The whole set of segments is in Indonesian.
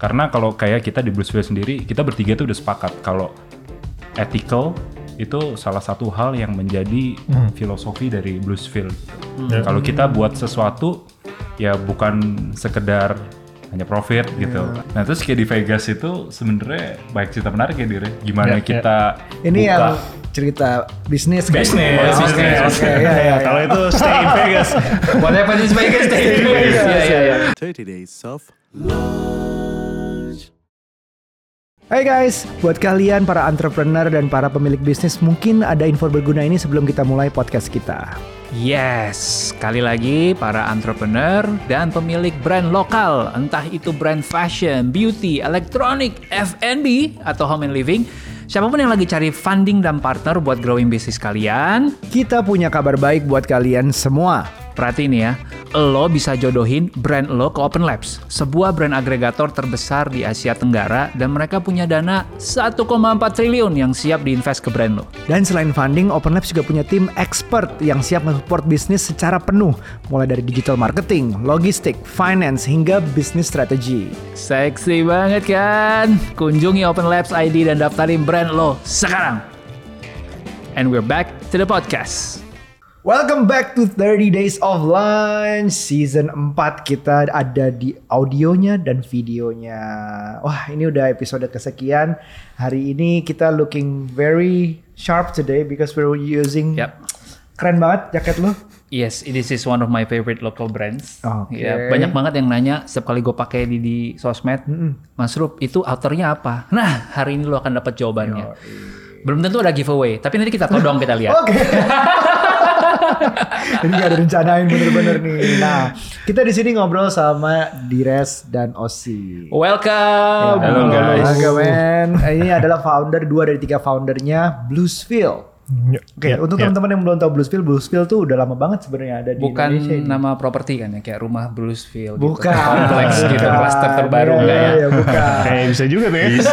Karena kalau kayak kita di Bluesville sendiri, kita bertiga tuh udah sepakat kalau ethical itu salah satu hal yang menjadi filosofi dari Bluesville. gitu. Kalau kita buat sesuatu ya bukan sekedar hanya profit gitu. Nah terus kayak di Vegas itu sebenarnya baik cerita menarik ya Dire. Gimana Ya, ya. kita Ini buka yang cerita bisnis. kan? Bisnis, Oke, bisnis. Oke, ya, ya, ya. Kalau itu stay in Vegas. What happens in Vegas stay in Vegas. Iya iya iya. 30 days of Hai guys, buat kalian para entrepreneur dan para pemilik bisnis mungkin ada info berguna ini sebelum kita mulai podcast kita. Yes, sekali lagi para entrepreneur dan pemilik brand lokal, entah itu brand fashion, beauty, elektronik, F&B, atau home and living, siapa pun yang lagi cari funding dan partner buat growing bisnis kalian, Kita punya kabar baik buat kalian semua. Perhatiin ya, lo bisa jodohin brand lo ke Open Labs, sebuah brand agregator terbesar di Asia Tenggara dan mereka punya dana 1,4 triliun yang siap diinvest ke brand lo. Dan selain funding, Open Labs juga punya tim expert yang siap mensupport bisnis secara penuh, mulai dari digital marketing, logistik, finance, hingga bisnis strategi. Seksi banget kan? Kunjungi Open Labs ID dan daftarin brand lo sekarang. And we're back to the podcast. Welcome back to 30 Days of Lunch Season 4 kita ada di audionya dan videonya Wah ini udah episode kesekian Hari ini kita looking very sharp today Because we're using Yap. Keren banget jaket lo Yes, this is one of my favorite local brands. Oke. Ya, banyak banget yang nanya setiap kali gue pakai di, di sosmed, Mas Rup itu outernya apa? Nah, hari ini lo akan dapat jawabannya. Belum tentu ada giveaway, tapi nanti kita todong kita lihat. Oke Ini gak ada rencanain bener-bener nih Nah kita di sini ngobrol sama Dires dan Osi Welcome. Halo, guys. Men Ini adalah founder, dua dari tiga foundernya Bluesville Oke, Ya, untuk ya. teman-teman yang belum tahu Bluesville, Bluesville tuh udah lama banget sebenarnya ada di Bukan Indonesia ini. nama properti kan ya, kayak rumah Bluesville gitu. Bukan. Kompleks gitu, Bukan. klaster terbaru Iya, enggak ya? Iya, bukan. Kayak bisa juga tuh ya. bisa,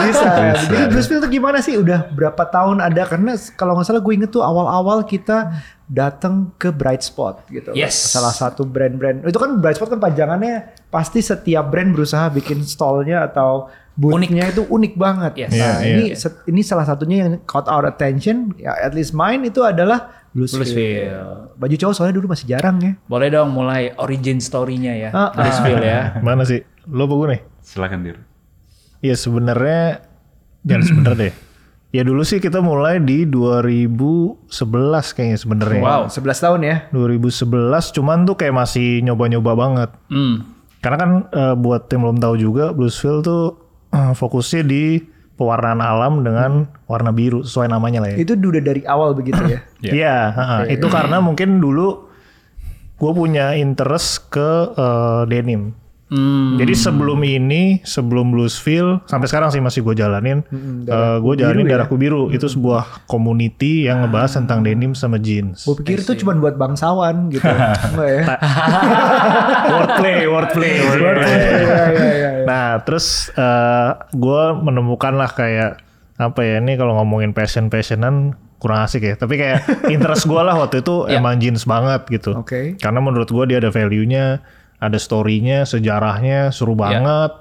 bisa, Jadi Bluesville tuh gimana sih? Udah berapa tahun ada? Karena kalau nggak salah gue inget tuh awal-awal kita datang ke Bright Spot gitu. Yes. Salah satu brand-brand. Itu kan Bright Spot kan panjangannya pasti setiap brand berusaha bikin stallnya atau boothnya itu unik banget. Yes. Nah, Iya, ini iya. set- ini salah satunya yang caught our attention. Ya, at least mine itu adalah Bluesville. Bluesville. Baju cowok soalnya dulu masih jarang ya. Boleh dong mulai origin story-nya ya. Ah, ah. Bluesville ya. Mana sih? Lo apa gue nih? silakan Dir. Ya sebenarnya jangan sebenernya deh. Ya dulu sih kita mulai di 2011 kayaknya sebenarnya. Wow. 11 tahun ya. 2011 cuman tuh kayak masih nyoba-nyoba banget. Hmm. Karena kan eh, buat yang belum tahu juga Bluesville tuh eh, fokusnya di pewarnaan alam dengan warna biru sesuai namanya lah ya. Itu udah dari awal begitu ya. Iya. Iya, ha-ha. itu karena mungkin dulu gue punya interest ke eh, denim. Hmm. Jadi sebelum ini, sebelum Bluesville, sampai sekarang sih masih gue jalanin. gue jalanin biru ya? darahku biru. Itu sebuah community yang ngebahas tentang denim sama jeans. Gue pikir itu cuma buat bangsawan gitu. Enggak ya? wordplay, wordplay, wordplay. Iya, iya, iya. Nah, terus gue menemukan lah kayak apa ya ini kalau ngomongin passion passionan kurang asik ya. Tapi kayak interest gue lah waktu itu Ya. emang jeans banget gitu. Oke. Karena menurut gue dia ada value-nya, ada story-nya, sejarahnya, seru Ya. banget.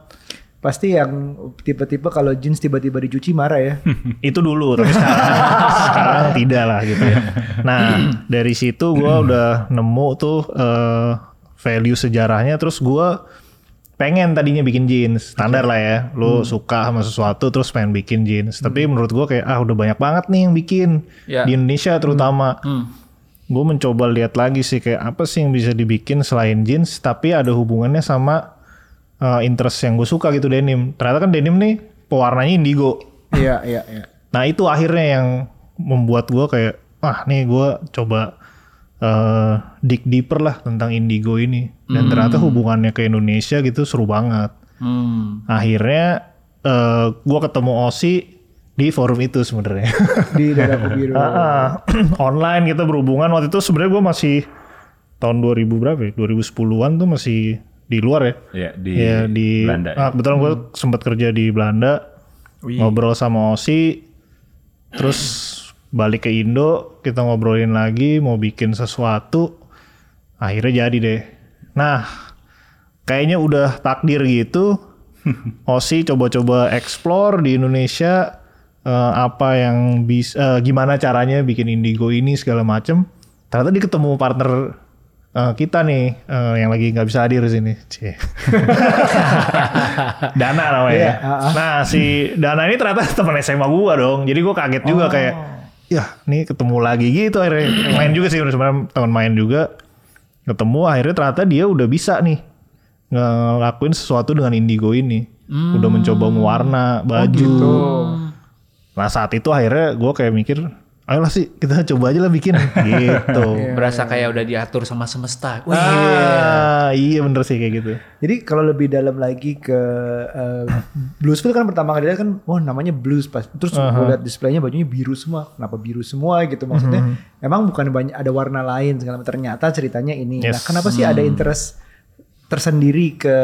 Pasti yang tipe-tipe kalau jeans tiba-tiba dicuci marah ya. Itu dulu, tapi sekarang, sekarang tidak lah gitu ya. Nah, dari situ gue udah nemu tuh eh, value sejarahnya, terus gue pengen tadinya bikin jeans, standar lah ya. Lu suka sama sesuatu terus pengen bikin jeans. Tapi menurut gue kayak ah udah banyak banget nih yang bikin Ya. di Indonesia terutama. Hmm. Gue mencoba lihat lagi sih kayak apa sih yang bisa dibikin selain jeans, tapi ada hubungannya sama eh, interest yang gue suka gitu denim. Ternyata kan denim nih pewarnanya indigo. Iya, iya, iya. Nah itu akhirnya yang membuat gue kayak, ah nih gue coba eh dig deeper lah tentang indigo ini. Dan ternyata hubungannya ke Indonesia gitu seru banget. Hmm. Akhirnya eh gue ketemu Osi di forum itu sebenarnya. Di darahku biru. Ah, Online kita berhubungan waktu itu sebenarnya gue masih tahun 2000 berapa ya? 2010-an tuh masih di luar ya. Ya di, Iya di Belanda. Ah, kebetulan gue sempat kerja di Belanda. Ngobrol sama Osi. Terus balik ke Indo, kita ngobrolin lagi mau bikin sesuatu. Akhirnya jadi deh. Nah, kayaknya udah takdir gitu. Osi coba-coba explore di Indonesia eh, apa yang bisa gimana caranya bikin Indigo ini segala macem. Ternyata dia ketemu partner eh, kita nih eh, yang lagi nggak bisa hadir di sini. Cie. Dana namanya. Iya, Nah si Dana ini ternyata teman SMA gua dong. Jadi gua kaget juga kayak, ya nih ketemu lagi gitu akhirnya. main juga sih sebenarnya teman main juga. Ketemu akhirnya ternyata dia udah bisa nih ngelakuin sesuatu dengan Indigo ini. Udah mencoba mewarna baju. Nah saat itu akhirnya gue kayak mikir, ayolah sih kita coba aja lah bikin gitu. Berasa kayak udah diatur sama semesta. Wih, ah, iya bener sih kayak gitu. Jadi kalau lebih dalam lagi ke uh, Bluesville kan pertama kali lihat kan, wah namanya Blues pas. Terus gue lihat displaynya bajunya biru semua. Kenapa biru semua gitu maksudnya? Emang bukan banyak ada warna lain segala macam. Ternyata ceritanya ini. Nah, Yes. kenapa sih ada interest tersendiri ke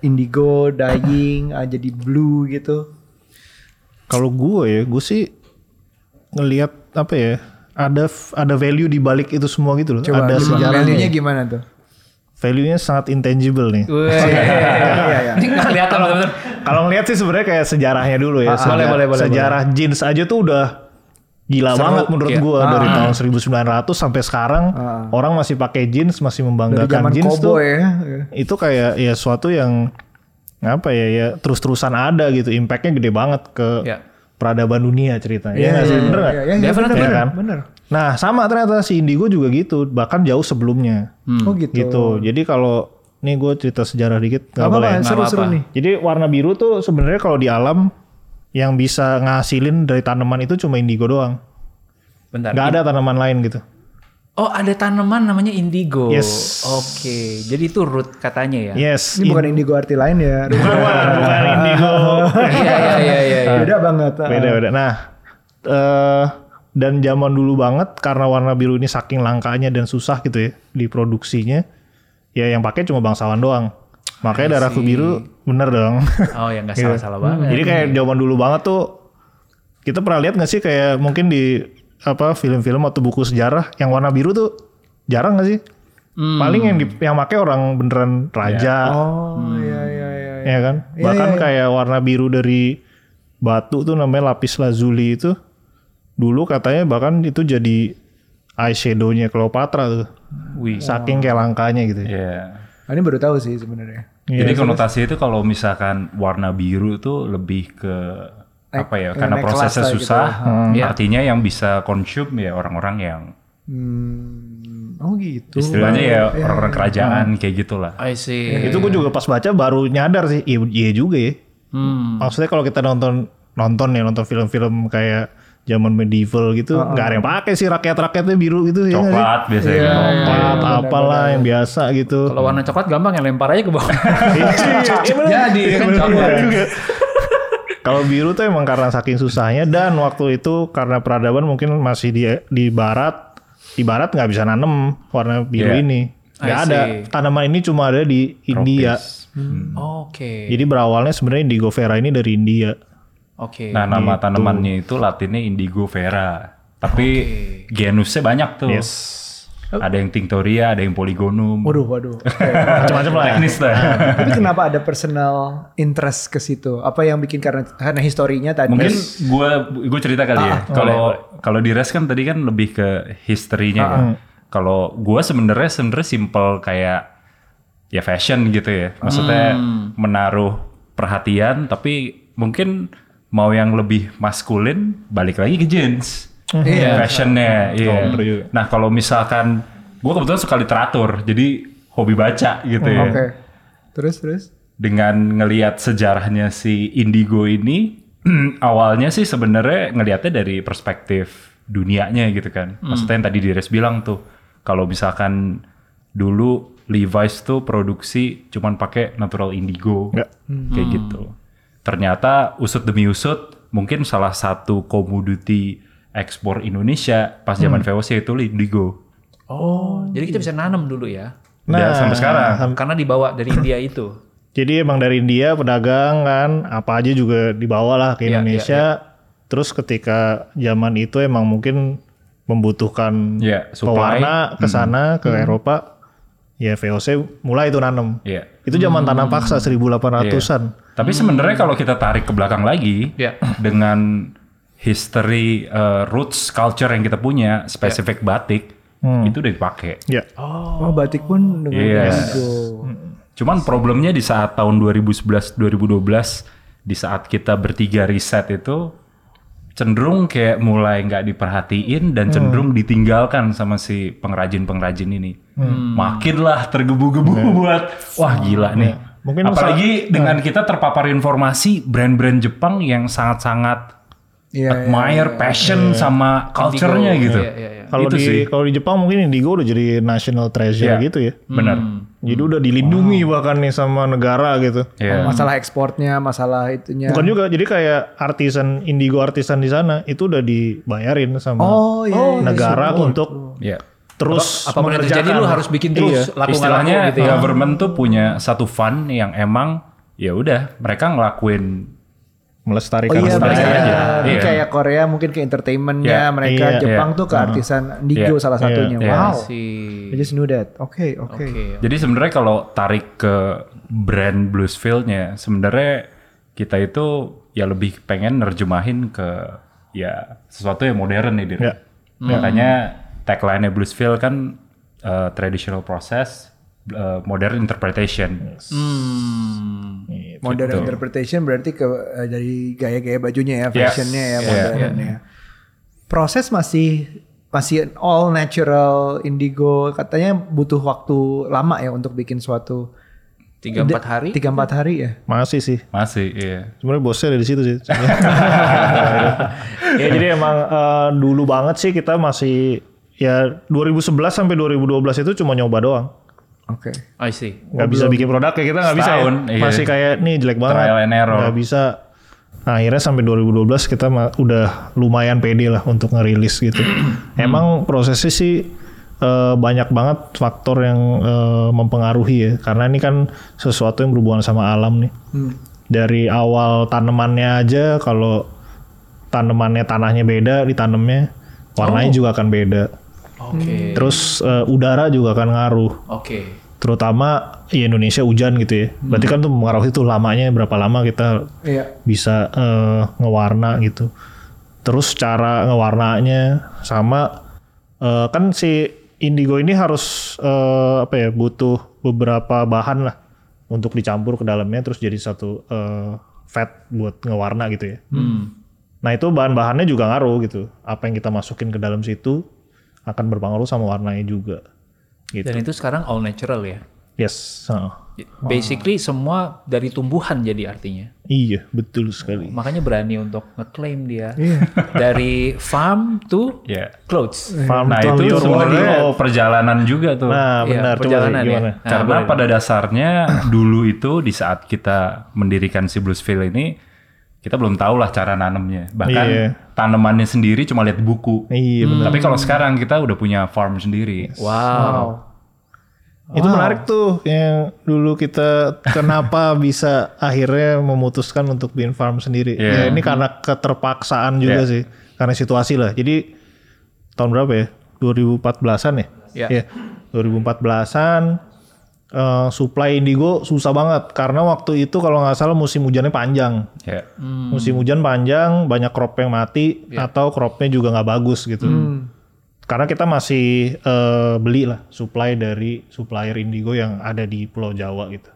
indigo, dyeing, ah, jadi blue gitu? Kalau gue ya, gue sih ngelihat apa ya, ada ada value di balik itu semua gitu loh. ada gitu, sejarahnya. value-nya gimana tuh? Value-nya sangat intangible nih. Wih. Iya, iya. Nggak kelihatan. Kalau ngelihat sih sebenarnya kayak sejarahnya dulu ya. Ah, Sejarah- boleh, boleh, boleh, Sejarah jeans aja tuh udah gila Seru, banget menurut iya. gua dari tahun 1900 sampai sekarang Ah. orang masih pakai jeans, masih Dari membanggakan zaman jeans tuh. ya. Itu kayak ya suatu yang apa ya ya terus-terusan ada gitu. Impactnya gede banget ke Ya. peradaban dunia ceritanya. Iya, Iya nggak sih? iya, Bener nggak? iya, iya, Definitely. bener, Iya kan? bener. Nah sama ternyata si Indigo juga gitu. Bahkan jauh sebelumnya. Oh gitu. Gitu. Jadi kalau nih gue cerita sejarah dikit nggak Gak boleh. apa-apa, ya? seru-seru apa-apa. nih. Jadi warna biru tuh sebenarnya kalau di alam yang bisa ngasilin dari tanaman itu cuma indigo doang. Bentar. Nggak ada tanaman lain gitu. Oh ada tanaman namanya indigo. Yes. Oke, jadi itu root katanya ya. Yes. Ini bukan indigo arti lain ya. bukan, bukan, indigo. Iya iya iya iya. iya. Beda banget. beda beda. Nah, eh dan zaman dulu banget karena warna biru ini saking langkanya dan susah gitu ya diproduksinya, ya yang pakai cuma bangsawan doang. Makanya darahku biru bener dong. Oh ya nggak salah-salah banget. Jadi kayak zaman dulu banget tuh kita pernah lihat nggak sih kayak mungkin di apa film-film atau buku sejarah yang warna biru tuh jarang nggak sih? Paling yang di, yang pakai orang beneran raja, Oh iya iya iya. ya kan? Iya, Bahkan iya, iya. kayak warna biru dari batu tuh namanya lapis lazuli itu dulu katanya bahkan itu jadi eyeshadow-nya Cleopatra tuh. Wih. Saking kayak langkanya gitu. Iya. Ah, ini baru tahu sih sebenarnya. Iya, Jadi konotasi itu kalau misalkan warna biru tuh lebih ke apa ya? eh, Karena naik prosesnya kelas lah gitu susah. Iya. Artinya yang bisa consume ya orang-orang yang Hmm, oh gitu. istilahnya ya orang-orang kerajaan kayak gitulah. I see. Itu gue juga pas baca baru nyadar sih, iya, iya juga ya. Hmm. Maksudnya kalau kita nonton nonton ya nonton film-film kayak zaman medieval gitu, nggak ada yang pakai sih rakyat-rakyatnya biru gitu ya. nggak sih? Coklat biasanya. Iya, gitu. Coklat, apalah yang biasa gitu. Kalau warna coklat gampang ya lempar aja ke bawah. Iya. Jadi kan coklat. juga. Kalau biru tuh emang karena saking susahnya dan waktu itu karena peradaban mungkin masih di di barat, di barat nggak bisa nanem warna biru Iya. ini. I Nggak ada. Tanaman ini cuma ada di India. Tropis. Oke. Jadi berawalnya sebenarnya indigo vera ini dari India. Oke. Nah nama tanamannya itu latinnya indigo vera. Tapi genusnya banyak tuh. Yes. Ada yang tinctoria, ada yang polygonum. Waduh, waduh. Macam-macam lah. ya. Teknis lah. Tapi kenapa ada personal interest ke situ? Apa yang bikin karena karena historinya tadi? Mungkin gue gue cerita kali ya. Ah, Kalau kalau di res kan tadi kan lebih ke historinya kan. Kalau gue sebenarnya sebenarnya simple kayak ya fashion gitu ya. Maksudnya menaruh perhatian tapi mungkin mau yang lebih maskulin balik lagi ke jeans. Iya. Fashionnya, iya. bener juga. Nah kalau misalkan gue kebetulan suka literatur, jadi hobi baca gitu ya Oke. Terus terus. dengan ngelihat sejarahnya si Indigo ini awalnya sih sebenarnya ngelihatnya dari perspektif dunianya gitu kan. Maksudnya yang tadi Dires bilang tuh kalau misalkan dulu Levi's tuh produksi cuman pakai natural indigo Nggak. kayak gitu. Ternyata usut demi usut mungkin salah satu komoditi ekspor Indonesia pas zaman VOC itu indigo. Oh, jadi kita bisa nanam dulu ya. Ya, sampai sekarang. Karena dibawa dari India itu. Jadi emang dari India pedagang kan apa aja juga dibawa lah ke Iya, Indonesia. Terus ketika zaman itu emang mungkin membutuhkan Iya, supply. pewarna ke sana ke Eropa. Ya VOC mulai itu nanam. Iya. Itu zaman tanam paksa 1800-an. Tapi sebenarnya kalau kita tarik ke belakang lagi Ya. dengan history uh, roots culture yang kita punya spesifik batik itu udah dipakai. Ya. Oh, batik pun dengan Iya. indigo. Cuman problemnya di saat tahun 2011 2012 di saat kita bertiga riset itu cenderung kayak mulai nggak diperhatiin dan cenderung ditinggalkan sama si pengrajin-pengrajin ini. Makinlah tergebu-gebu buat wah gila nih. Mungkin Apalagi dengan kita terpapar informasi brand-brand Jepang yang sangat-sangat Iya, admire, passion sama culture-nya gitu. Iya, iya, iya. Kalau di sih. kalau di Jepang mungkin indigo udah jadi national treasure Iya. gitu ya. Benar. Jadi udah dilindungi bahkan nih sama negara gitu. Iya. Masalah ekspornya, masalah itunya. Bukan juga, jadi kayak artisan indigo artisan di sana itu udah dibayarin sama Oh, iya, iya, negara untuk Iya. terus Apa pun yang terjadi lu harus bikin terus Iya. laku istilahnya gitu ya. government tuh punya satu fund yang emang ya udah mereka ngelakuin Oh melestarikan iya, Melestarikan aja. Ini Iya. kayak Korea mungkin ke entertainmentnya, Iya. mereka Iya. Jepang Iya. tuh ke artisan indigo Iya. salah satunya. Iya. Wow. Si I just knew that. Oke, oke. Oke. jadi sebenarnya kalau tarik ke brand Bluesfield-nya sebenarnya kita itu ya lebih pengen nerjemahin ke ya sesuatu yang modern nih Dir. Iya. makanya tagline-nya Bluesfield kan uh, traditional process uh, modern interpretation Hmm. Modern interpretation berarti ke eh, dari gaya-gaya bajunya ya, Yes. fashionnya ya, Iya. modern ya. Proses masih masih all natural indigo katanya butuh waktu lama ya untuk bikin suatu Tiga empat hari. tiga empat hari ya. Masih sih. masih iya Sebenarnya bosnya ada di situ sih. ya jadi emang eh, dulu banget sih kita masih ya 2011 sampai 2012 itu cuma nyoba doang. Oke. I see. nggak bisa bikin produk kayak kita nggak bisa ya. Iya. Masih kayak nih jelek banget. Trial and error. Nggak bisa. Nah, akhirnya sampai 2012 kita udah lumayan pede lah untuk ngerilis gitu. Emang prosesnya sih eh, banyak banget faktor yang eh, mempengaruhi ya. Karena ini kan sesuatu yang berhubungan sama alam nih. Dari awal tanamannya aja kalau tanamannya tanahnya beda ditanamnya warnanya juga akan beda. Oke. Terus eh, udara juga akan ngaruh Oke. Terutama di Indonesia hujan gitu ya. Berarti kan tuh mengaruhi tuh lamanya berapa lama kita Iya. bisa eh, ngewarna gitu. Terus cara ngewarnanya sama eh, kan si indigo ini harus eh, apa ya butuh beberapa bahan lah untuk dicampur ke dalamnya terus jadi satu eh, fat buat ngewarna gitu ya. Nah itu bahan-bahannya juga ngaruh gitu. Apa yang kita masukin ke dalam situ akan berpengaruh sama warnanya juga. Gitu. Dan itu sekarang all natural ya. Yes. heeh. Basically semua dari tumbuhan jadi artinya. Iya, betul sekali. Makanya berani untuk ngeklaim dia. Dari farm to ya clothes. Farm nah to itu sebenarnya world. perjalanan juga tuh Nah, Iya, benar. Coba perjalanan ya. gimana? Nah, Karena boleh. pada dasarnya dulu itu di saat kita mendirikan si Bluesfield ini kita belum tahu lah cara nanamnya. Bahkan Iya. tanamannya sendiri cuma lihat buku. Iya, benar. Tapi kalau sekarang kita udah punya farm sendiri. Wow. Itu menarik tuh yang dulu kita kenapa bisa akhirnya memutuskan untuk bikin farm sendiri. Ya Iya. ini karena keterpaksaan juga Iya. sih. Karena situasi lah. Jadi tahun berapa ya? 2014-an ya? Iya. Iya. 2014-an eh, supply indigo susah banget karena waktu itu kalau nggak salah musim hujannya panjang. Ya. Musim hujan panjang, banyak crop yang mati atau cropnya juga nggak bagus gitu. Karena kita masih eh, beli lah supply dari supplier indigo yang ada di Pulau Jawa gitu.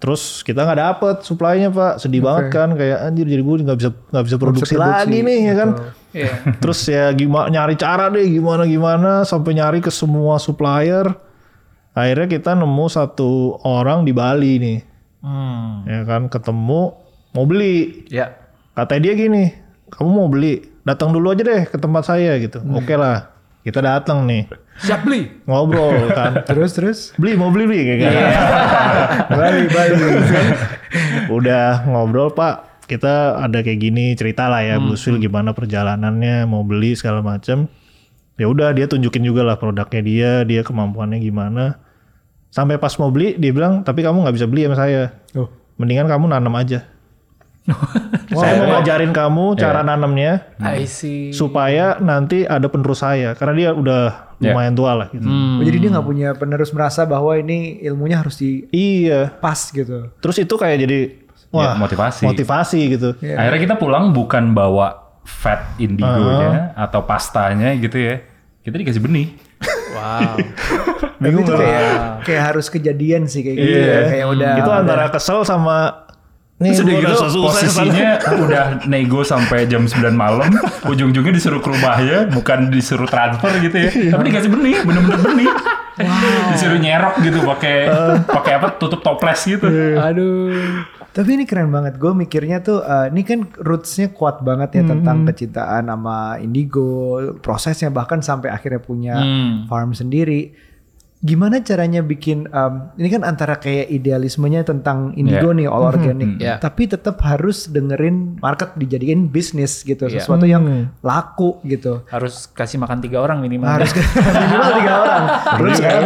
Terus kita nggak dapet supply-nya pak, sedih banget kan kayak anjir jadi gue nggak bisa nggak bisa produksi, lagi nih ya kan. Iya. Terus ya gimana nyari cara deh gimana gimana sampai nyari ke semua supplier. Akhirnya kita nemu satu orang di Bali nih, Hmm. ya kan ketemu mau beli. Ya. Katanya dia gini, kamu mau beli, datang dulu aja deh ke tempat saya gitu. Oke lah, kita datang nih, Siap beli. ngobrol kan. Terus terus. beli mau beli beli kayak gitu. Bali Bali. Udah ngobrol pak, kita ada kayak gini cerita lah ya, Bluesfield gimana perjalanannya, mau beli segala macem. Ya udah dia tunjukin juga lah produknya dia, dia kemampuannya gimana. Sampai pas mau beli dia bilang, tapi kamu nggak bisa beli sama saya. Oh. Mendingan kamu nanam aja. Saya mau ngajarin kamu cara nanamnya. I see. supaya nanti ada penerus saya karena dia udah Ya. lumayan tua lah gitu. Oh, jadi dia nggak punya penerus merasa bahwa ini ilmunya harus di Iya. pas gitu. Terus itu kayak jadi wah motivasi. motivasi gitu. Akhirnya kita pulang bukan bawa fat indigonya atau pastanya gitu ya. Kita dikasih benih. Wow. Tapi itu kayak kayak harus kejadian sih kayak gitu Iya. ya. Kayak udah itu antara kesel sama nih Terus udah gua gitu susah posisinya udah nego sampai jam 9 malam, ujung-ujungnya disuruh ke rumahnya, bukan disuruh transfer gitu ya. Tapi dikasih benih, bener-bener benih. Disuruh nyerok gitu pakai pakai apa tutup toples gitu. Aduh. Tapi ini keren banget. Gue mikirnya tuh, eh, ini kan rootsnya kuat banget ya tentang kecintaan sama indigo, prosesnya bahkan sampai akhirnya punya Hmm. farm sendiri. Gimana caranya bikin, em, ini kan antara kayak idealismenya tentang indigo nih, all organic. Yeah. Tapi tetap harus dengerin market dijadiin bisnis gitu, Iya. sesuatu yang laku gitu. Harus kasih makan tiga orang minimal. Harus minimal tiga orang. Terus kan,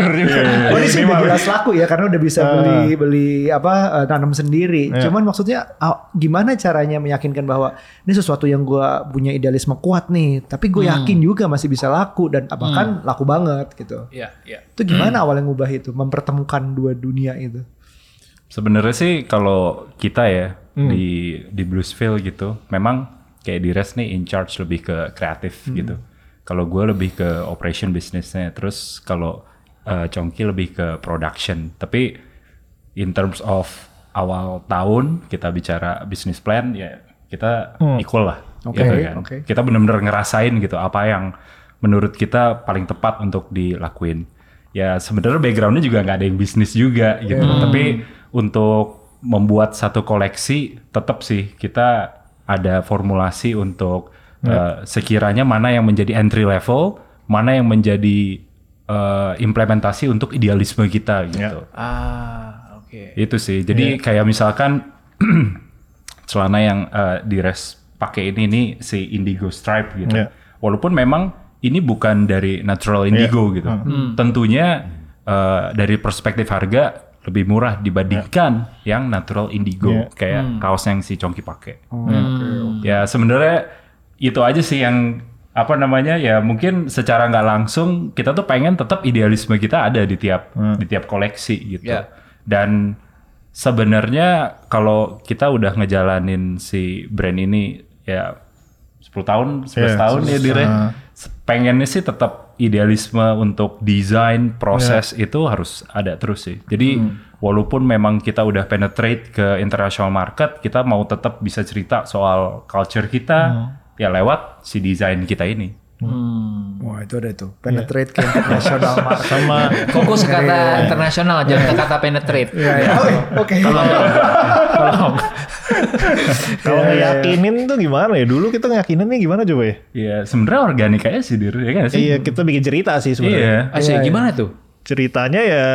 oh ini sih udah jelas laku ya karena udah bisa beli beli apa eh, tanam sendiri. Cuman maksudnya ah, gimana caranya meyakinkan bahwa ini sesuatu yang gua punya idealisme kuat nih, tapi gue yakin juga masih bisa laku dan bahkan laku banget gitu. Iya, iya. Itu gimana awalnya ngubah itu, mempertemukan dua dunia itu? Sebenarnya sih kalau kita ya di di Bluesville gitu, memang kayak di Res nih in charge lebih ke kreatif gitu. Kalau gue lebih ke operation bisnisnya, terus kalau uh, Chongki lebih ke production. Tapi in terms of awal tahun kita bicara business plan ya kita equal lah. Oke, gitu kan. oke. Kita benar-benar ngerasain gitu apa yang menurut kita paling tepat untuk dilakuin. Ya sebenarnya backgroundnya juga nggak ada yang bisnis juga gitu. Tapi untuk membuat satu koleksi tetap sih kita ada formulasi untuk eh, sekiranya mana yang menjadi entry level, mana yang menjadi eh, implementasi untuk idealisme kita gitu. Ah, oke. Itu sih. Jadi kayak misalkan celana yang eh, di res pakai ini nih si indigo stripe gitu. Iya. Walaupun memang ini bukan dari natural indigo gitu. Tentunya eh, dari perspektif harga lebih murah dibandingkan yang natural indigo Iya. kayak kaos yang si Chongki pakai. Ya sebenarnya itu aja sih yang apa namanya ya mungkin secara nggak langsung kita tuh pengen tetap idealisme kita ada di tiap di tiap koleksi gitu. Ya. Dan sebenarnya kalau kita udah ngejalanin si brand ini ya 10 tahun, 11 Iya, tahun ya dire. Pengennya sih tetap idealisme untuk desain proses itu harus ada terus sih. Jadi walaupun memang kita udah penetrate ke international market, kita mau tetap bisa cerita soal culture kita ya lewat si desain kita ini. Hmm. Wah itu ada tuh, penetrate ke international market. sama Fokus ke kata internasional, jangan ke kata penetrate. Iya, iya. Oke. kalau ngeyakinin tuh gimana ya? Dulu kita ngeyakininnya gimana coba ya? Ya sebenarnya organik aja sih dir, ya kan sih? Iya, kita bikin cerita sih sebenarnya. Iya. Asik, gimana tuh? Ceritanya ya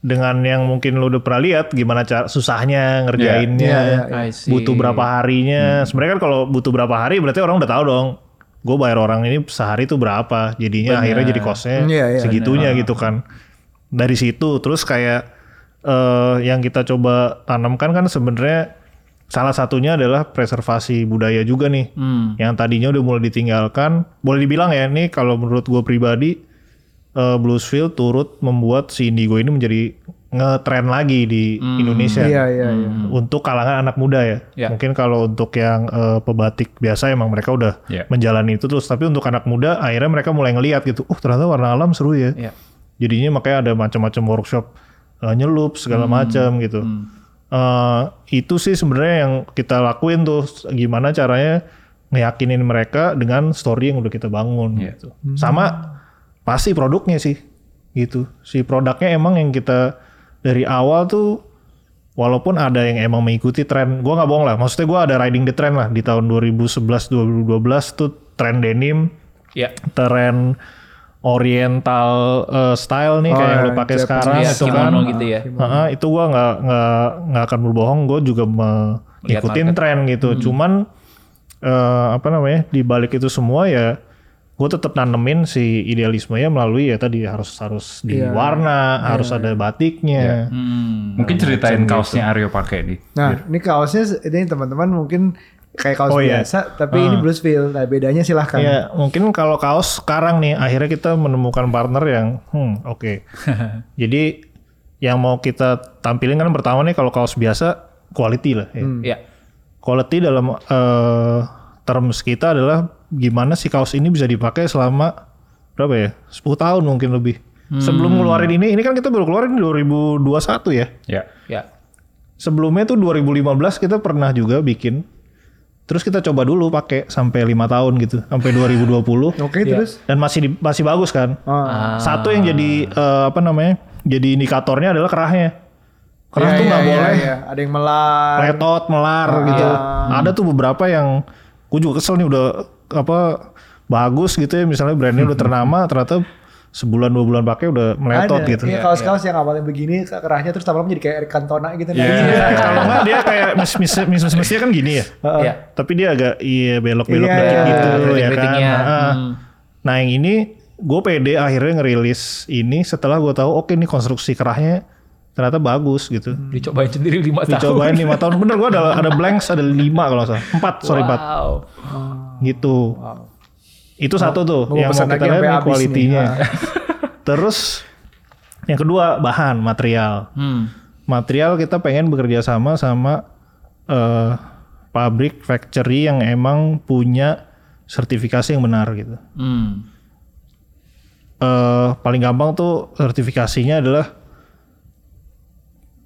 dengan yang mungkin lu udah pernah lihat gimana cara susahnya ngerjainnya, Iya, iya, I see. butuh berapa harinya. Sebenarnya kan kalau butuh berapa hari berarti orang udah tahu dong. Gue bayar orang ini sehari tuh berapa, jadinya akhirnya jadi costnya Iya, iya, segitunya gitu kan. Dari situ terus kayak eh, yang kita coba tanamkan kan sebenarnya salah satunya adalah preservasi budaya juga nih. Hmm. Yang tadinya udah mulai ditinggalkan, boleh dibilang ya ini kalau menurut gue pribadi eh, Bluesfield turut membuat si Indigo ini menjadi ngetren lagi di Indonesia Iya, iya, iya. untuk kalangan anak muda ya. Ya. Mungkin kalau untuk yang eh, pebatik biasa emang mereka udah Ya. menjalani itu terus, tapi untuk anak muda akhirnya mereka mulai ngeliat gitu, oh ternyata warna alam seru ya. Iya. Jadinya makanya ada macam-macam workshop eh, nyelup segala macam gitu. Eh, itu sih sebenarnya yang kita lakuin tuh gimana caranya ngeyakinin mereka dengan story yang udah kita bangun gitu. Sama pasti produknya sih gitu. Si produknya emang yang kita dari awal tuh walaupun ada yang emang mengikuti tren, gua nggak bohong lah. Maksudnya gua ada riding the trend lah di tahun 2011 2012 tuh tren denim, Ya. tren oriental eh, style nih Oh, kayak yang lu yang pakai sekarang Iya, itu kan. gitu ya. Heeh, itu gua nggak nggak nggak akan berbohong, gue juga mengikutin tren gitu. Cuman eh, apa namanya di balik itu semua ya gue tetap nanemin si idealismenya melalui ya tadi harus harus di Iya. warna, harus ada batiknya. Hmm. Mungkin ceritain kaosnya Aryo pakai nih. Nah, ini kaosnya ini teman-teman mungkin kayak kaos Oh, iya. biasa, tapi ini Bluesville. Nah, bedanya silahkan. Ya mungkin kalau kaos sekarang nih akhirnya kita menemukan partner yang hmm oke. Jadi yang mau kita tampilin kan pertama nih kalau kaos biasa quality lah ya. Ya. Quality dalam eh, terms kita adalah gimana si kaos ini bisa dipakai selama berapa ya? 10 tahun mungkin lebih. Sebelum ngeluarin ini, ini kan kita baru keluarin 2021 ya. Ya. Ya. Sebelumnya tuh 2015 kita pernah juga bikin. Terus kita coba dulu pakai sampai lima tahun gitu, sampai 2020 Oke terus. dan masih di- masih bagus kan. Ah. Satu yang jadi eh, apa namanya? Jadi indikatornya adalah kerahnya. Kerah Iya, tuh iya, nggak iya, boleh iya. Ada yang melar. letot, melar gitu. Ada tuh beberapa yang gue juga kesel nih udah apa bagus gitu ya misalnya brandnya udah ternama ternyata sebulan dua bulan pakai udah meletot ada. gitu. Iya, kaos-kaus yang awalnya begini kerahnya terus lama-lama jadi kayak Eric Cantona gitu. Iya. Iya, kalau nggak dia kayak mis mis mis mis mestinya kan gini ya. Ya. Tapi dia agak iya belok-belok Iya, dikit iya, gitu iya, ya kan. keriting-keritingnya. Heeh. Hmm. Nah yang ini gue pede akhirnya ngerilis ini setelah gue tahu oke ini konstruksi kerahnya ternyata bagus gitu. Dicobain sendiri lima tahun. Dicobain lima tahun bener gue ada ada blanks ada lima kalau salah empat sorry empat Wow. gitu. Itu satu tuh Mau yang mau kita lihat kualitinya. nih. Terus yang kedua bahan material. Hmm. Material kita pengen bekerja sama sama eh, pabrik factory yang emang punya sertifikasi yang benar gitu. Hmm. Eh, paling gampang tuh sertifikasinya adalah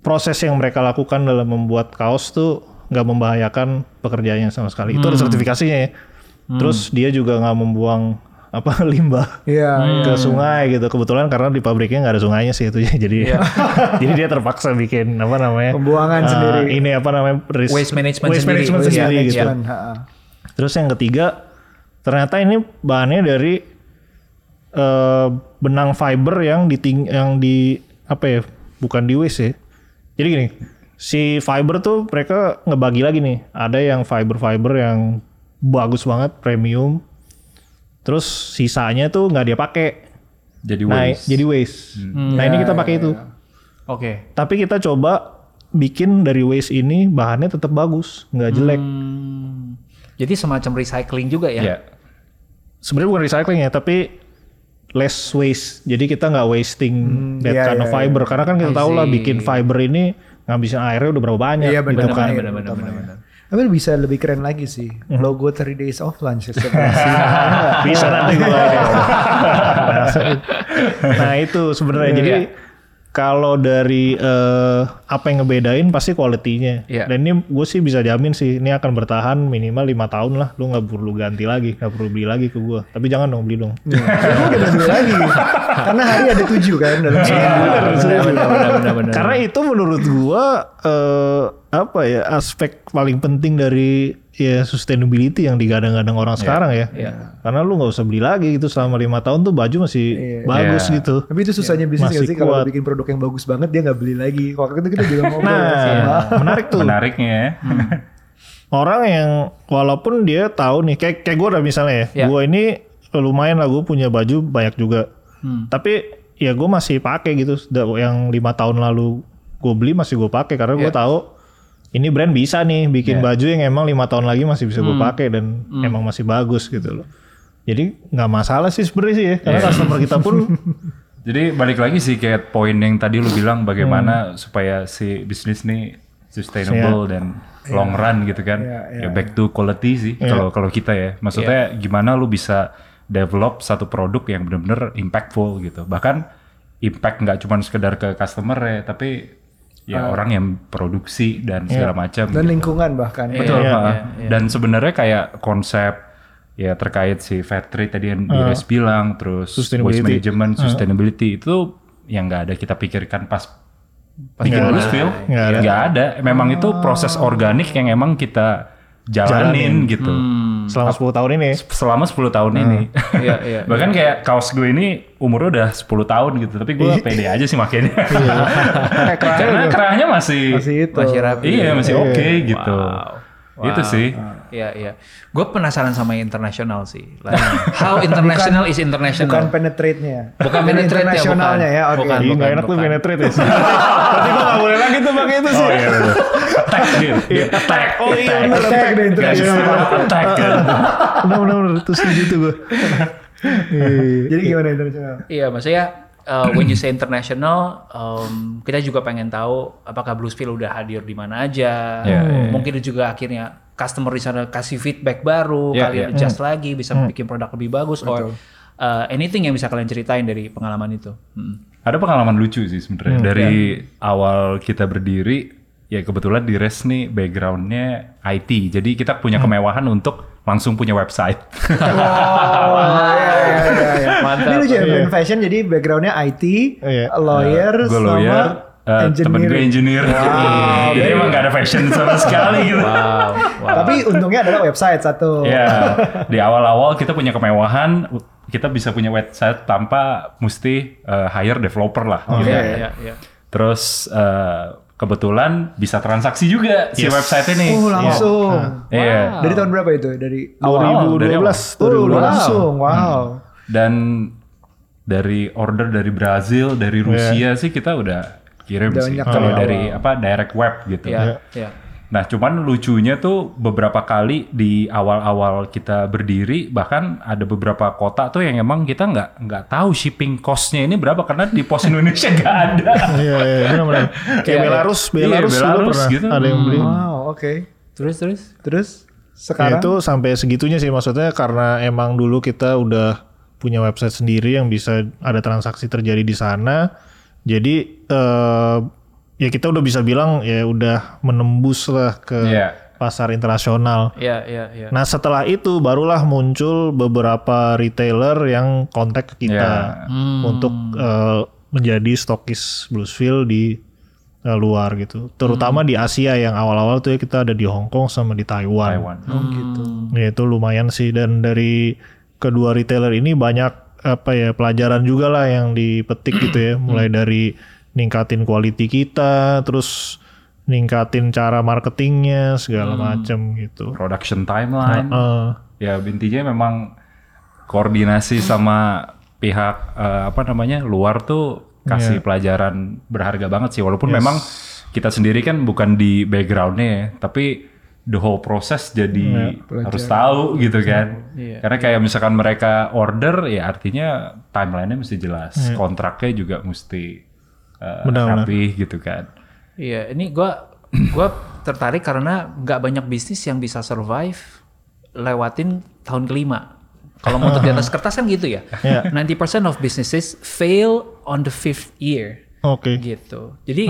proses yang mereka lakukan dalam membuat kaos tuh nggak membahayakan pekerjaannya sama sekali. Itu ada sertifikasinya ya. Terus dia juga nggak membuang apa limbah Iya. ke sungai gitu. Kebetulan karena di pabriknya nggak ada sungainya sih itu jadi jadi dia terpaksa bikin apa namanya Pembuangan eh, sendiri. Ini apa namanya ris- Waste management waste sendiri. management Waste sendiri management, gitu. Terus yang ketiga, ternyata ini bahannya dari eh, benang fiber yang di yang di apa ya? Bukan di waste ya. Jadi gini, si fiber tuh mereka ngebagi lagi nih. Ada yang fiber-fiber yang bagus banget, premium. Terus sisanya tuh nggak dia pakai. Jadi Nah, waste. jadi waste. Nah, ini kita pakai itu. Oke. Tapi kita coba bikin dari waste ini bahannya tetap bagus, nggak jelek. Hmm. Jadi semacam recycling juga ya? Ya. sebenarnya bukan recycling ya tapi less waste. Jadi kita nggak wasting that iya, kind of iya, fiber. Karena kan kita tahu lah bikin fiber ini ngabisin airnya udah berapa banyak Iya gitu benar kan. Tapi bisa lebih keren lagi sih. Logo 3 Days of Lunch. bisa nanti gue nah itu sebenarnya. Jadi Iya. Kalau dari eh, apa yang ngebedain pasti kualitinya Iya. dan ini gue sih bisa jamin sih ini akan bertahan minimal lima tahun lah lu nggak perlu ganti lagi nggak perlu beli lagi ke gue tapi jangan dong beli dong Kita beli lagi. Karena hari ada tujuh kan dalam seminggu. Benar, benar, benar, benar, benar. Karena itu menurut gua eh, apa ya aspek paling penting dari ya sustainability yang digadang-gadang orang sekarang ya. iya. Karena lu nggak usah beli lagi gitu selama lima tahun tuh baju masih bagus Iya. gitu. Tapi itu susahnya bisnis Masih nggak sih kalau bikin produk yang bagus banget dia nggak beli lagi. Waktu itu kita juga ngobrol Nah, sama menarik tuh. Menariknya ya. Orang yang walaupun dia tahu nih kayak kayak gue udah misalnya ya, Ya. gue ini lumayan lah gue punya baju banyak juga. Hmm. Tapi ya gue masih pakai gitu. Yang lima tahun lalu gue beli masih gue pakai karena gue Ya. tahu ini brand bisa nih bikin baju yang emang lima tahun lagi masih bisa Hmm. gue pakai dan emang masih bagus gitu loh. Jadi nggak masalah sih sebenarnya sih ya, karena Iya. customer kita pun Jadi balik lagi sih kayak poin yang tadi lu bilang Hmm. bagaimana supaya si bisnis nih sustainable dan long run gitu kan. Iya, ya back to quality sih kalau kalau kita ya. Maksudnya gimana lu bisa develop satu produk yang benar-benar impactful gitu. Bahkan impact nggak cuma sekedar ke customer ya, tapi ya orang yang produksi dan segala macam. dan gitu. lingkungan bahkan. Betul. Iya, ha. iya, Dan sebenarnya kayak konsep ya terkait si fair trade tadi yang Dires bilang, terus Sustainability. waste management, sustainability itu yang nggak ada kita pikirkan pas bikin Blues ada. Feel. Nggak ada. Memang itu proses organik yang emang kita jalanin, gitu. Hmm. Selama 10 tahun ini Selama 10 tahun ini. Iya, iya. Bahkan kayak kaos gue ini umurnya udah 10 tahun gitu, tapi gue pede aja sih makainya. Kayak kerahnya Karena kerahnya masih, masih itu. Masih rapi. iya masih oke gitu. Itu sih. Iya, iya. Gue penasaran sama internasional sih. Like, how international is international? Bukan penetrate-nya. Bukan penetrate ya, internasionalnya bukan. ya. Oke. Bukan. Ih, nggak enak tuh bukan. penetrate ya. Berarti gue gak boleh lagi tuh pakai itu sih. Oh iya Attack gitu. Attack. Oh iya bener Attack deh internasional. Attack kan. Bener bener bener. Terus setuju tuh gue. Jadi gimana internasional? Iya, maksudnya uh, when you say international, um, kita juga pengen tahu apakah Bluesville udah hadir di mana aja. Yeah, yeah, Mungkin juga akhirnya customer di sana kasih feedback baru, Yeah, kalian yeah. adjust lagi, bisa bikin produk lebih bagus, or uh, anything yang bisa kalian ceritain dari pengalaman itu. Hmm. Ada pengalaman lucu sih sebenarnya dari awal kita berdiri ya kebetulan di Res nih backgroundnya IT jadi kita punya kemewahan untuk langsung punya website. Oh, iya, iya, iya, iya. Mantap. Ini lucu ya, brand fashion jadi backgroundnya IT, Iya. lawyer, gue sama lawyer, eh, temen gue engineer. jadi emang gak ada fashion sama sekali gitu. Wow, wow. Tapi untungnya adalah website satu. Ya, di awal-awal kita punya kemewahan, kita bisa punya website tanpa mesti eh, hire developer lah. gitu. Iya, iya, iya. Terus eh, kebetulan bisa transaksi juga si website ini. Oh langsung. Iya. Dari tahun berapa itu? Dari Awal, dari awal. 2012. Oh, Wow. langsung. Wow. Dan dari order dari Brazil, dari Rusia sih kita udah kirim Udah sih. Kalau dari dari apa direct web gitu. Iya, iya. Nah, cuman lucunya tuh beberapa kali di awal-awal kita berdiri, bahkan ada beberapa kota tuh yang emang kita nggak nggak tahu shipping cost-nya ini berapa karena di pos Indonesia nggak ada. Iya, iya, benar-benar. Kayak Iya, Belarus, iya. Belarus, Iya, Belarus pernah gitu. ada yang beli. Wow, oke. Terus, terus? Terus Ya, sekarang itu sampai segitunya sih maksudnya karena emang dulu kita udah punya website sendiri yang bisa ada transaksi terjadi di sana. Jadi eh, ya kita udah bisa bilang ya udah menembus lah ke Iya. pasar internasional. Iya, iya, iya. Nah setelah itu barulah muncul beberapa retailer yang kontak ke kita Ya. untuk eh, menjadi stokis Bluesville di eh, luar gitu. Terutama di Asia yang awal-awal tuh ya kita ada di Hong Kong sama di Taiwan. Taiwan. oh gitu. Ya itu lumayan sih dan dari kedua retailer ini banyak apa ya pelajaran juga lah yang dipetik gitu ya. Mulai dari ningkatin quality kita, terus ningkatin cara marketingnya segala macam gitu. Production timeline. Eh, Ya intinya memang koordinasi sama pihak eh, apa namanya luar tuh kasih pelajaran berharga banget sih. Walaupun memang kita sendiri kan bukan di backgroundnya ya tapi the whole proses jadi harus tahu gitu kan. Iya. karena kayak misalkan mereka order ya artinya timelinenya mesti jelas. Kontraknya juga mesti Benar-benar. rapi gitu kan Iya, ini gua gua tertarik karena nggak banyak bisnis yang bisa survive lewatin tahun kelima. Kalau mau di atas kertas kan gitu ya. Iya. 90% of businesses fail on the fifth year Oke. gitu. Jadi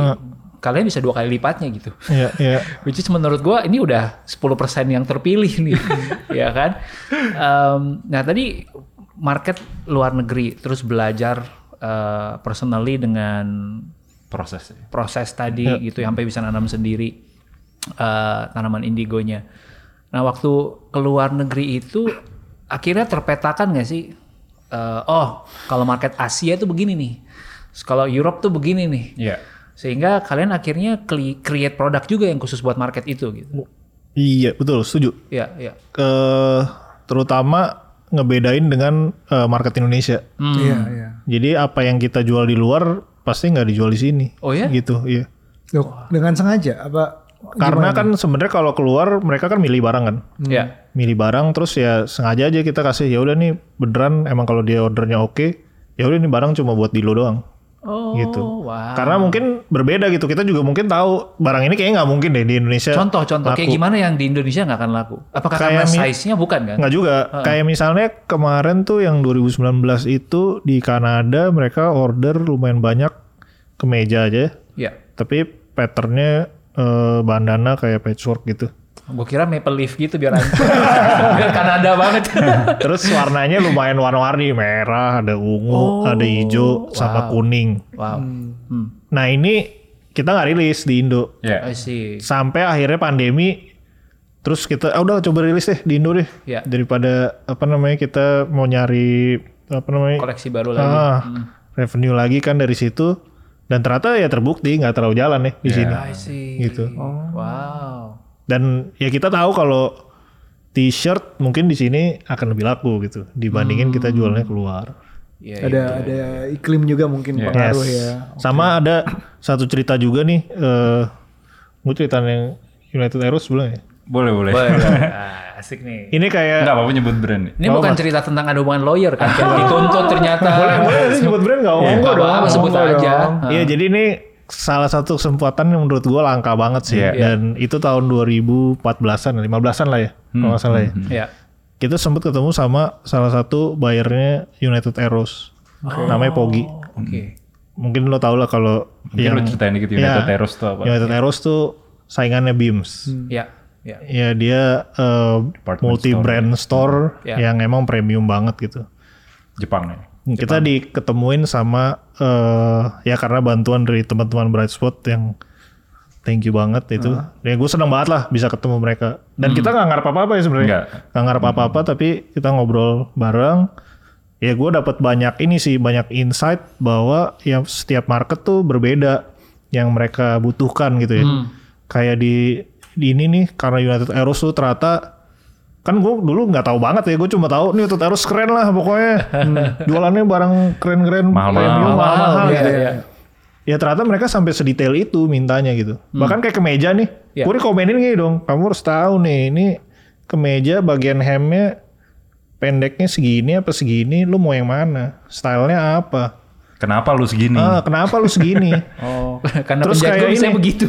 kalian bisa dua kali lipatnya gitu. Iya, iya. Which is menurut gua ini udah 10% yang terpilih nih, ya kan? Em, nah tadi market luar negeri, terus belajar eh, personally dengan prosesnya proses tadi gitu ya, sampai bisa nanam sendiri eh, tanaman indigonya. Nah waktu keluar negeri itu akhirnya terpetakan nggak sih? Eh, oh kalau market Asia itu begini nih, Terus kalau Europe tuh begini nih. Iya Sehingga kalian akhirnya create produk juga yang khusus buat market itu gitu. Iya, betul, setuju. Iya, iya. Ke terutama ngebedain dengan eh, market Indonesia. Iya, iya. Jadi apa yang kita jual di luar pasti nggak dijual di sini. Oh ya? Gitu, iya. Loh, dengan sengaja apa? Karena kan sebenarnya kalau keluar mereka kan milih barang kan. Iya. Milih barang terus ya sengaja aja kita kasih ya udah nih beneran emang kalau dia ordernya oke, ya udah nih barang cuma buat di lo doang. Oh, gitu. wow. Karena mungkin berbeda gitu. Kita juga mungkin tahu barang ini kayaknya nggak mungkin deh di Indonesia. Contoh-contoh kayak gimana yang di Indonesia nggak akan laku? Apakah karena Kayak mi- size-nya bukan kan? Nggak juga. Kayak misalnya kemarin tuh yang 2019 itu di Kanada mereka order lumayan banyak kemeja aja. Iya. Tapi patternnya eh, bandana kayak patchwork gitu. Gue kira maple leaf gitu biar biar Kanada banget. Terus warnanya lumayan warna-warni, merah, ada ungu, ada hijau, sama kuning. wow. Hmm. Nah ini kita nggak rilis di Indo. Iya I see. Sampai akhirnya pandemi, terus kita, ah udah coba rilis deh di Indo deh. Ya. Daripada apa namanya kita mau nyari apa namanya Koleksi baru lagi. ah, revenue lagi kan dari situ. Dan ternyata ya terbukti nggak terlalu jalan nih di sini. I see. Gitu. Wow. Dan ya kita tahu kalau t-shirt mungkin di sini akan lebih laku gitu dibandingin kita jualnya keluar. Iya. ada ada iklim juga mungkin pengaruh Yes. ya. Sama ada satu cerita juga nih, eh gue cerita yang United Aeros bilang ya. Boleh boleh. Boleh, boleh. Ah, asik nih. Ini kayak Enggak apa-apa nyebut brand nih. Ini bukan cerita tentang ada hubungan lawyer kan? Kayak dituntut ternyata. boleh boleh nyebut brand nggak Iya, apa-apa nggak dong. sebut aja. dong. Ah. Iya jadi ini salah satu kesempatan yang menurut gue langka banget sih Iya. dan itu tahun 2014-an 15-an lah ya kalau nggak salah ya. Iya. Kita sempat ketemu sama salah satu buyernya United Arrows namanya Pogi. Oke. Mungkin lo tau lah kalau Mungkin lo ceritain dikit Iya. United Arrows tuh apa? United Arrows tuh saingannya Beams. Iya. Iya. Ya dia eh, Department multi brand store, Ya. yang emang premium banget gitu. Jepang nih. Kita diketemuin sama eh ya karena bantuan dari teman-teman Bright Spot yang thank you banget itu. Ya gue seneng banget lah bisa ketemu mereka. Dan kita nggak ngarep apa-apa ya sebenarnya. Nggak. Ngarep apa-apa tapi kita ngobrol bareng. Ya gue dapat banyak ini sih banyak insight bahwa ya setiap market tuh berbeda yang mereka butuhkan gitu ya. Kayak di di ini nih karena United Arrows tuh ternyata kan gue dulu nggak tahu banget ya gue cuma tahu nih United Arrows keren lah pokoknya Hmm. jualannya barang keren-keren Mahal-mahal. premium, mahal-mahal Iya, gitu iya. ya ternyata mereka sampai sedetail itu mintanya gitu bahkan kayak kemeja nih Iya. gue rekomenin gini dong kamu harus tahu nih ini kemeja bagian hemnya pendeknya segini apa segini lu mau yang mana stylenya apa Kenapa lu segini? ah kenapa lu segini Oh, karena Terus kayak saya ini. begitu.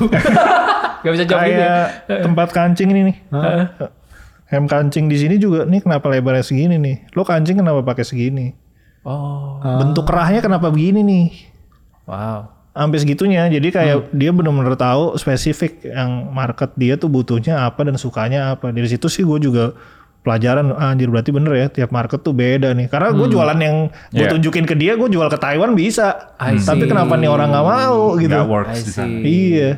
Gak bisa jawab gitu. ya? kayak tempat kancing ini nih hem kancing di sini juga nih kenapa lebarnya segini nih? Lo kancing kenapa pakai segini? Oh, bentuk kerahnya kenapa begini nih? Wow. sampai segitunya jadi kayak dia benar-benar tahu spesifik yang market dia tuh butuhnya apa dan sukanya apa. Dari situ sih gue juga pelajaran ah, anjir berarti bener ya tiap market tuh beda nih. Karena gue jualan yang gue Yeah. tunjukin ke dia gue jual ke Taiwan bisa. I tapi see. kenapa nih orang nggak mau gitu? Nggak works di sana. iya.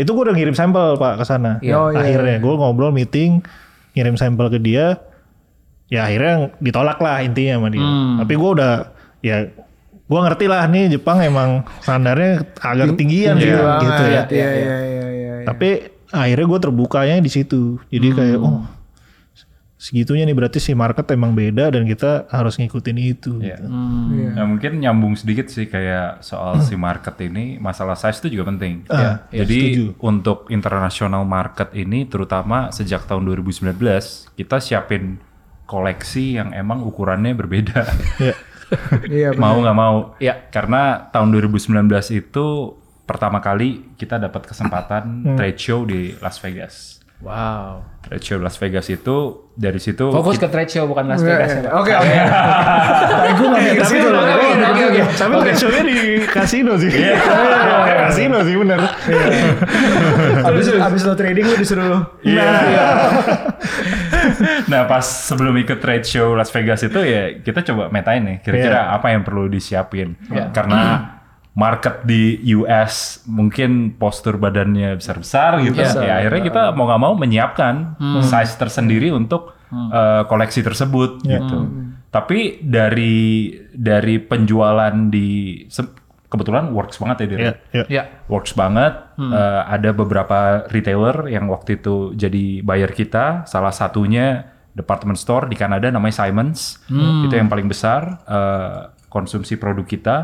itu gue udah ngirim sampel pak ke sana. Iya. Oh, iya. akhirnya gue ngobrol meeting ngirim sampel ke dia ya akhirnya ditolak lah intinya sama dia Hmm. tapi gue udah ya gue ngerti lah nih Jepang emang standarnya agak ketinggian banget. gitu ya Iya, iya, iya, iya, iya. tapi akhirnya gue terbukanya di situ jadi kayak oh segitunya nih berarti si market emang beda dan kita harus ngikutin itu Iya. gitu. Iya. Nah, mungkin nyambung sedikit sih kayak soal si market ini masalah size itu juga penting. Ah, iya, Jadi setuju. untuk international market ini terutama sejak tahun 2019 kita siapin koleksi yang emang ukurannya berbeda. Ya. Iya, benar. mau nggak mau. Iya. Karena tahun 2019 itu pertama kali kita dapat kesempatan Hmm. trade show di Las Vegas. Wow. Trade show Las Vegas itu dari situ Fokus ke trade show bukan Las Vegas ya, Pak. Oke, oke. Tapi gue gak mikir situ loh. oke, Gua oke, mikir oke, situ. oke. tapi trade show-nya di kasino sih Iya, kasino sih bener Abis, abis lo trading lo disuruh Iya. nah pas sebelum ikut trade show Las Vegas itu ya kita coba metain nih kira-kira apa yang perlu disiapin Iya. karena market di US mungkin postur badannya besar-besar gitu Iya. ya akhirnya kita mau nggak mau menyiapkan size tersendiri untuk eh, koleksi tersebut gitu tapi dari dari penjualan di kebetulan works banget ya Dir. ya, ya. Ya. works banget. Eh, ada beberapa retailer yang waktu itu jadi buyer kita. Salah satunya department store di Kanada namanya Simons. Itu yang paling besar eh, konsumsi produk kita.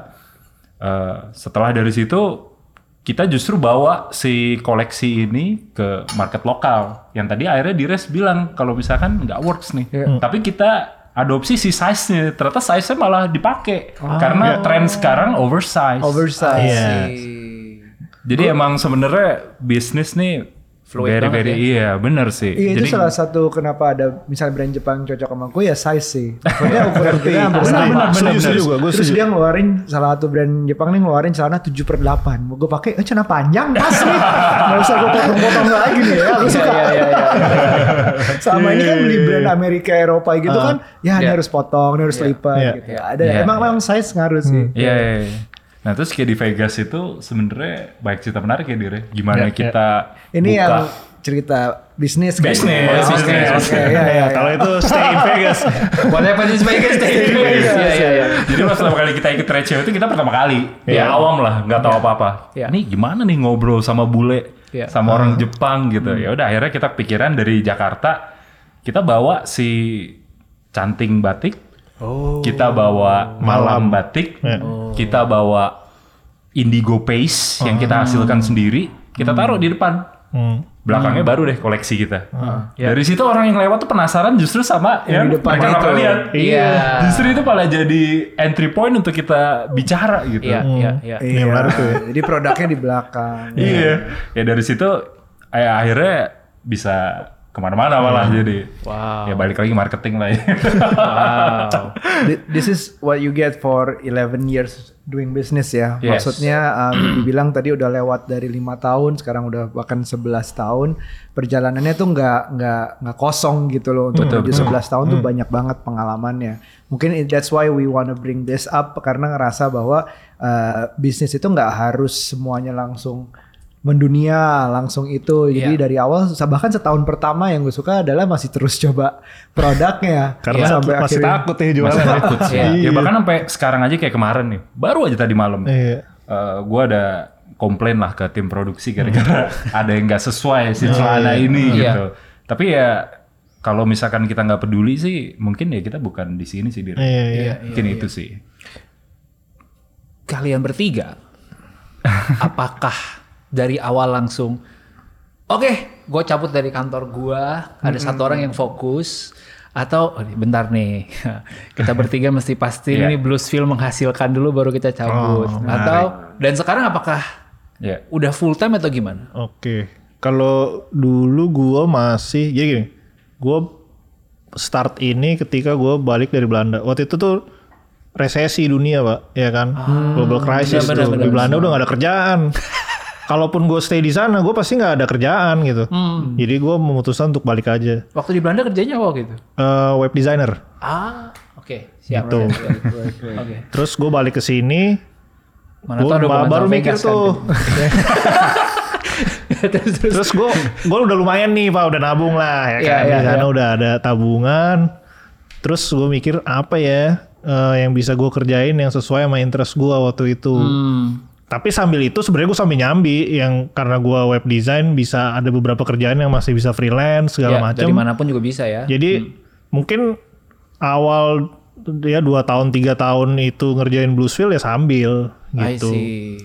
Eh, setelah dari situ kita justru bawa si koleksi ini ke market lokal. Yang tadi akhirnya Dires bilang kalau misalkan nggak works nih. Tapi kita adopsi si size-nya. Ternyata size-nya malah dipakai. Karena tren sekarang oversize. oversize. Iya. Jadi emang sebenarnya bisnis nih Fluid very banget very iya bener sih. Iya Jadi itu salah satu kenapa ada misalnya brand Jepang cocok sama gue ya size sih. Maksudnya ukuran kita hampir Benar, sama. benar, benar, setuju gua, gua Terus dia ngeluarin salah satu brand Jepang nih ngeluarin celana 7 per 8. Mau gue pakai, eh celana panjang pas nih. Gak usah gue potong-potong lagi nih ya. Gue suka. Iya, iya, iya. Sama ini kan beli brand Amerika Eropa gitu kan. Ya ini Iya. harus potong, ini harus lipat Iya. gitu. Ada Iya, emang iya. memang size ngaruh sih. Iya, iya, iya. Nah terus kayak di Vegas itu sebenarnya baik cerita menarik ya Dire. Gimana Iya, kita Ini buka. yang cerita bisnis kan? Bisnis, Oh, bisnis, oke, bisnis. oke, iya, iya, kalau itu stay in Vegas Whatever is Vegas stay in Vegas. Iya, iya, iya. Jadi pas pertama kali kita ikut trade show itu kita pertama kali. Ya Iya. awam lah, nggak tahu apa-apa. Iya. Ini gimana nih ngobrol sama bule, Iya. sama orang Jepang gitu. Ya udah akhirnya kita pikiran dari Jakarta kita bawa si canting batik, Oh. kita bawa malam batik, Ya. kita bawa indigo paste yang kita hasilkan sendiri, kita taruh di depan. Hmm. belakangnya baru deh koleksi kita. Dari situ orang yang lewat tuh penasaran justru sama Yang yang di depan mereka itu. lihat. Iya. Justru itu malah jadi entry point untuk kita bicara gitu. Iya, iya, iya. Iya, menarik tuh ya. jadi produknya di belakang. Iya. Ya dari situ eh, akhirnya bisa ke mana-mana malah jadi. Wow. Ya balik lagi marketing lah ya. Wow. Th- This is what you get for 11 years doing business ya. Yes. Maksudnya um, dibilang tadi udah lewat dari lima tahun, sekarang udah bahkan 11 tahun. Perjalanannya tuh nggak nggak nggak kosong gitu loh untuk menuju 11 tahun tuh banyak banget pengalamannya. Mungkin that's why we wanna bring this up karena ngerasa bahwa uh, bisnis itu nggak harus semuanya langsung mendunia langsung itu jadi Iya. dari awal bahkan setahun pertama yang gue suka adalah masih terus coba produknya Karena sampai masih akhirnya- takut ya jualan. Masih takut sih. Iya. Ya bahkan sampai sekarang aja kayak kemarin nih. Baru aja tadi malam. Iya. eh, gua ada komplain lah ke tim produksi gara-gara ada yang nggak sesuai si celana ini Iya. gitu. Tapi ya kalau misalkan kita nggak peduli sih, mungkin ya kita bukan di sini sih Dir. Iya, iya. Mungkin itu sih. Kalian bertiga, apakah dari awal langsung, oke, gue cabut dari kantor gua, ada satu orang yang fokus, atau oh, bentar nih, kita bertiga mesti pasti Iya. ini Bluesville menghasilkan dulu baru kita cabut, Oh, atau dan sekarang apakah Ya. udah full time atau gimana? Oke. Kalau dulu gua masih jadi gini. Gua start ini ketika gua balik dari Belanda. Waktu itu tuh resesi dunia, Pak, ya kan? Global crisis benar, tuh. benar, di Belanda udah gak ada kerjaan. Kalaupun gue stay di sana, gue pasti nggak ada kerjaan gitu. Jadi gue memutuskan untuk balik aja. Waktu di Belanda kerjanya apa gitu? Eh, web designer. Ah, oke, siap. Gitu. Oke. Terus gue balik ke sini, Mana Gua ba- baru mikir Vegas kan. tuh. terus, terus. Terus gue gue udah lumayan nih pak udah nabung lah ya Iya, kan iya, di sana iya. udah ada tabungan. Terus gue mikir apa ya eh, yang bisa gue kerjain yang sesuai sama interest gue waktu itu. Hmm. Tapi sambil itu sebenarnya gue sambil nyambi yang karena gue web design bisa ada beberapa kerjaan yang masih bisa freelance segala Ya, macam. dari mana pun juga bisa ya. Jadi mungkin awal ya dua tahun tiga tahun itu ngerjain Bluesville ya sambil gitu.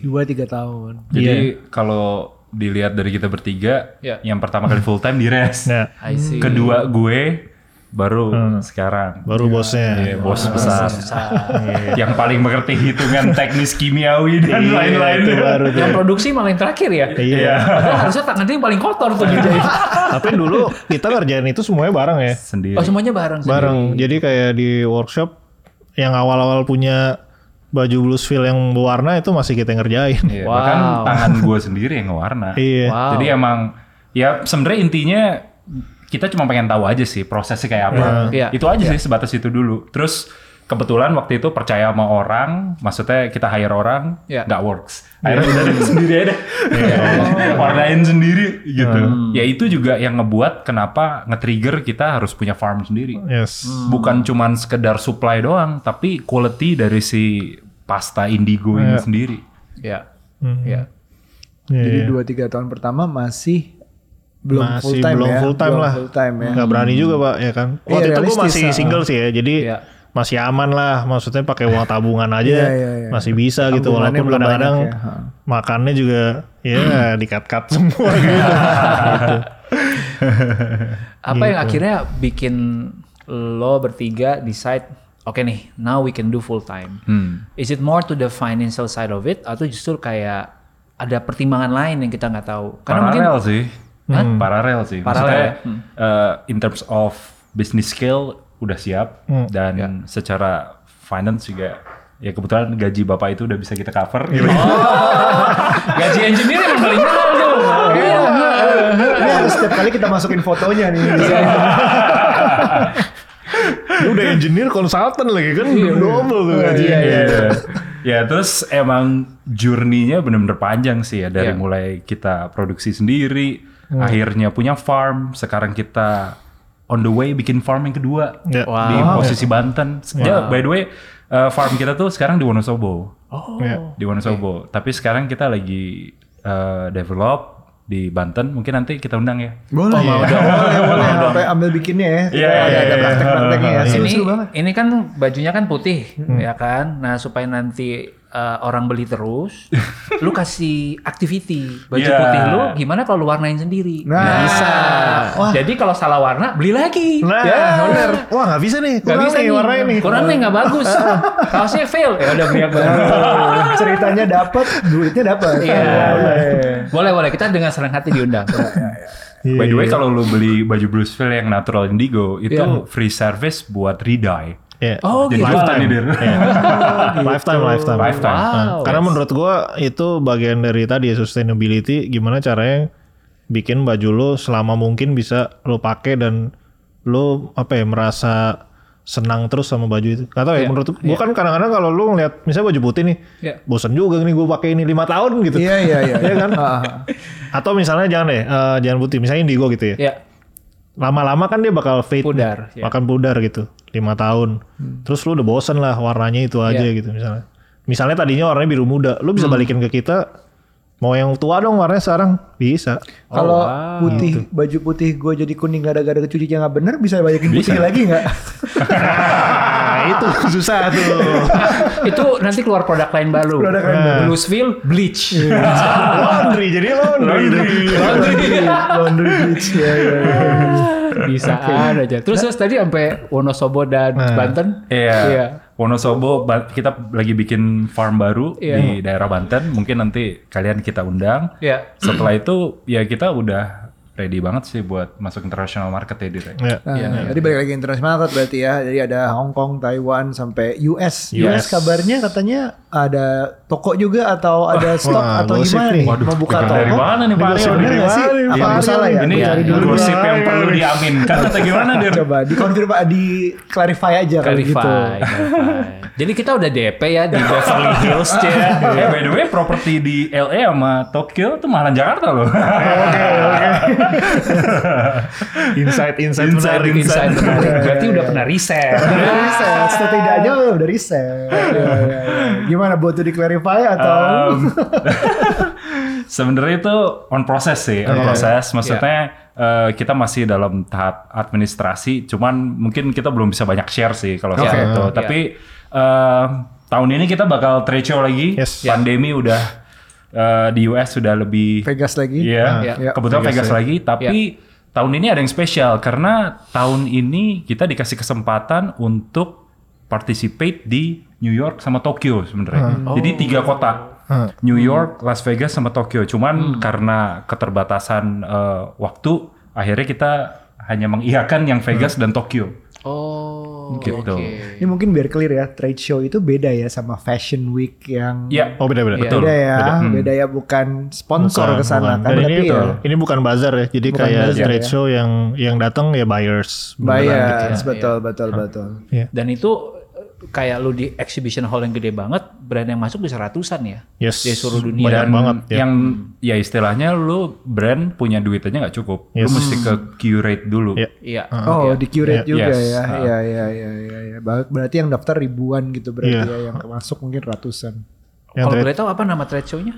dua tiga tahun. Jadi kalau dilihat dari kita bertiga, Ya. yang pertama kali full time di res. Nah, I see. Kedua gue baru sekarang. baru bosnya. Iya, bos besar. yang paling mengerti hitungan teknis kimiawi dan Iya, lain-lain. itu baru tuh. Yang produksi malah yang terakhir ya. Iya. Padahal harusnya tangannya yang paling kotor tuh dijahit. Tapi dulu kita ngerjain itu semuanya bareng ya. Sendiri. Oh semuanya bareng. sendiri. Bareng. Jadi kayak di workshop yang awal-awal punya baju Bluesville yang berwarna itu masih kita ngerjain. Iya, Wow. Bahkan tangan gue sendiri yang ngewarna. Iya. Wow. Jadi emang ya sebenarnya intinya kita cuma pengen tahu aja sih prosesnya kayak apa. Iya. Itu aja sih sebatas itu dulu. Terus kebetulan waktu itu percaya sama orang, maksudnya kita hire orang, Iya. nggak works. Akhirnya udah deh, sendiri aja deh. Warnain sendiri gitu. Ya itu juga yang ngebuat kenapa nge-trigger kita harus punya farm sendiri. Yes. Bukan cuman sekedar supply doang, tapi quality dari si pasta indigo ini sendiri. Ya. Hmm. Ya. Iya, Jadi iya. dua tiga tahun pertama masih belum Masih full time belum ya. full time Belum lah. Full time ya. Nggak berani juga pak ya kan. Iya, Waktu itu gue masih single sih ya. Jadi Iya. masih aman lah. Maksudnya pakai uang tabungan aja Iya, iya, iya. masih bisa gitu. Walaupun kadang-kadang ya, makannya juga ya dikat-kat semua gitu. Apa yang akhirnya bikin lo bertiga decide, oke nih, now we can do full time. Hmm. Is it more to the financial side of it atau justru kayak ada pertimbangan lain yang kita nggak tahu? Karena mungkin Paralel sih. Paralel sih. Paralel Maksudnya, ya? Hmm. eh, in terms of business scale udah siap dan Ya. secara finance juga ya kebetulan gaji bapak itu udah bisa kita cover. gitu. gaji engineer emang paling mahal tuh. Iya. Ini harus setiap kali kita masukin fotonya nih. Lu udah engineer konsultan lagi kan double tuh gaji. Iya, iya. Iya. ya terus emang journey-nya bener-bener panjang sih ya dari Iya. mulai kita produksi sendiri, akhirnya punya farm, sekarang kita on the way bikin farm yang kedua Ya. Wow. di posisi Banten. Ya, by the way, eh, farm kita tuh sekarang di Wonosobo. Oh. Ya. di Wonosobo. Tapi sekarang kita lagi eh, develop di Banten. Mungkin nanti kita undang ya. Boleh, boleh, boleh. Sampai ambil bikinnya ya. Kita Iya, ada, iya, ada praktek-prakteknya ya. ini Seru-seru banget. ini kan bajunya kan putih ya kan nah supaya nanti eh, orang beli terus, lu kasih activity baju Iya. putih lu gimana kalau lu warnain sendiri? Nah. bisa. Wah. Jadi kalau salah warna beli lagi. Nah, ya, bener. Wah nggak bisa nih. Gak Kurang bisa nih nih, warna ini. Kurang nih nggak bagus. Kaosnya fail. Ya udah beli yang baru. Ceritanya dapat, duitnya dapat. Iya. Boleh. boleh boleh kita dengan senang hati diundang. By the way kalau lu beli baju Bluesville yang natural indigo itu Iya. free service buat redye. Iya. Oh, Jadi gitu. jualan nih Dir. lifetime, lifetime. Lifetime. Wow. Nah, karena menurut gua itu bagian dari tadi ya, sustainability gimana caranya bikin baju lo selama mungkin bisa lo pakai dan lo apa ya merasa senang terus sama baju itu. Gak tau ya Iya, menurut gua kan kadang-kadang kalau lo ngeliat misalnya baju putih nih, Iya. bosan juga nih gua pakai ini lima tahun gitu. Iya, iya, iya. Iya kan? Ah, Atau misalnya jangan deh, eh, jangan putih, misalnya indigo gitu ya. Ya. Lama-lama kan dia bakal fade, Pudar, ya. makan pudar gitu, lima tahun. Terus lu udah bosen lah warnanya itu aja Ya. gitu misalnya. Misalnya tadinya warnanya biru muda, lu Hmm. bisa balikin ke kita. Mau yang tua dong warnanya sekarang bisa. Kalau wow. putih baju putih gue jadi kuning gara-gara kecucinya nggak bener bisa banyakin putih lagi nggak? Nah itu susah tuh. Itu nanti keluar produk lain baru. Produk lain baru. Bluesville bleach. laundry jadi laundry. laundry, laundry bleach ya, ya, ya. Bisa aja. Terus terus tadi sampai Wonosobo dan Nah. Banten. Iya. Wonosobo kita lagi bikin farm baru Iya. di daerah Banten. Mungkin nanti kalian kita undang. Iya. Setelah itu ya kita udah ready banget sih buat masuk international market ya Dir. Ya. Nah, Iya, Jadi balik lagi internasional market berarti ya. Jadi ada Hong Kong, Taiwan sampai US. US, US. kabarnya katanya ada toko juga atau ada stok wah, atau gosip gimana nih. Waduh, Mau buka toko? dari mana nih Pak Aryo? bener Dari nggak sih? Apa aku Aryo salah ya? Ini Gua cari dulu. gosip dulu. yang perlu diaminkan atau gimana Dir? Coba dikonfirmasi, di clarify aja kalau gitu. Jadi kita udah DP ya di Beverly Hills ya. Eh by the way properti di LA sama Tokyo tuh malah Jakarta loh. Insight insight Insight, menarik. Insight menarik. Berarti udah pernah riset. Udah riset, setidaknya udah riset. Ya, ya, ya. Gimana buat itu di clarify atau? Um, Sebenarnya itu on process sih, on process. Maksudnya eh, kita masih dalam tahap administrasi, cuman mungkin kita belum bisa banyak share sih kalau soal Oke. itu. Iya. Tapi eh, tahun ini kita bakal trade show lagi. Yes. Pandemi udah eh, di US sudah lebih Vegas lagi. Iya, Iya. kebetulan Vegas Vegas, ya. lagi. Tapi tahun ini ada yang spesial karena tahun ini kita dikasih kesempatan untuk participate di New York sama Tokyo sebenarnya. Jadi tiga kota. Hmm. New York, Las Vegas sama Tokyo. Cuman karena keterbatasan eh, waktu, akhirnya kita hanya mengiyakan yang Vegas dan Tokyo. Oh, Gitu. oke. Ini mungkin biar clear ya, trade show itu beda ya sama Fashion Week yang Ya, Oh beda beda. Iya. betul. beda ya, Beda. beda ya bukan sponsor Bukan, ke sana bukan. kan, ini, ya ini bukan bazar ya, jadi Bukan kayak bazar trade ya. show yang yang datang ya buyers. beneran gitu. buyers, ya. betul, betul, betul. Dan itu kayak lu di exhibition hall yang gede banget, brand yang masuk bisa ratusan ya. Yes. Di seluruh dunia. Banyak Dan banget ya. yang ya istilahnya lu brand punya duit aja nggak cukup. Lu Yes. mesti ke curate dulu. Iya. Iya. Oh, di curate Iya. juga Yes. ya. Iya, iya, iya, iya, iya. Ber- Berarti yang daftar ribuan gitu berarti Iya. ya, yang masuk mungkin ratusan. Yang Kalau boleh tahu apa nama trade show-nya?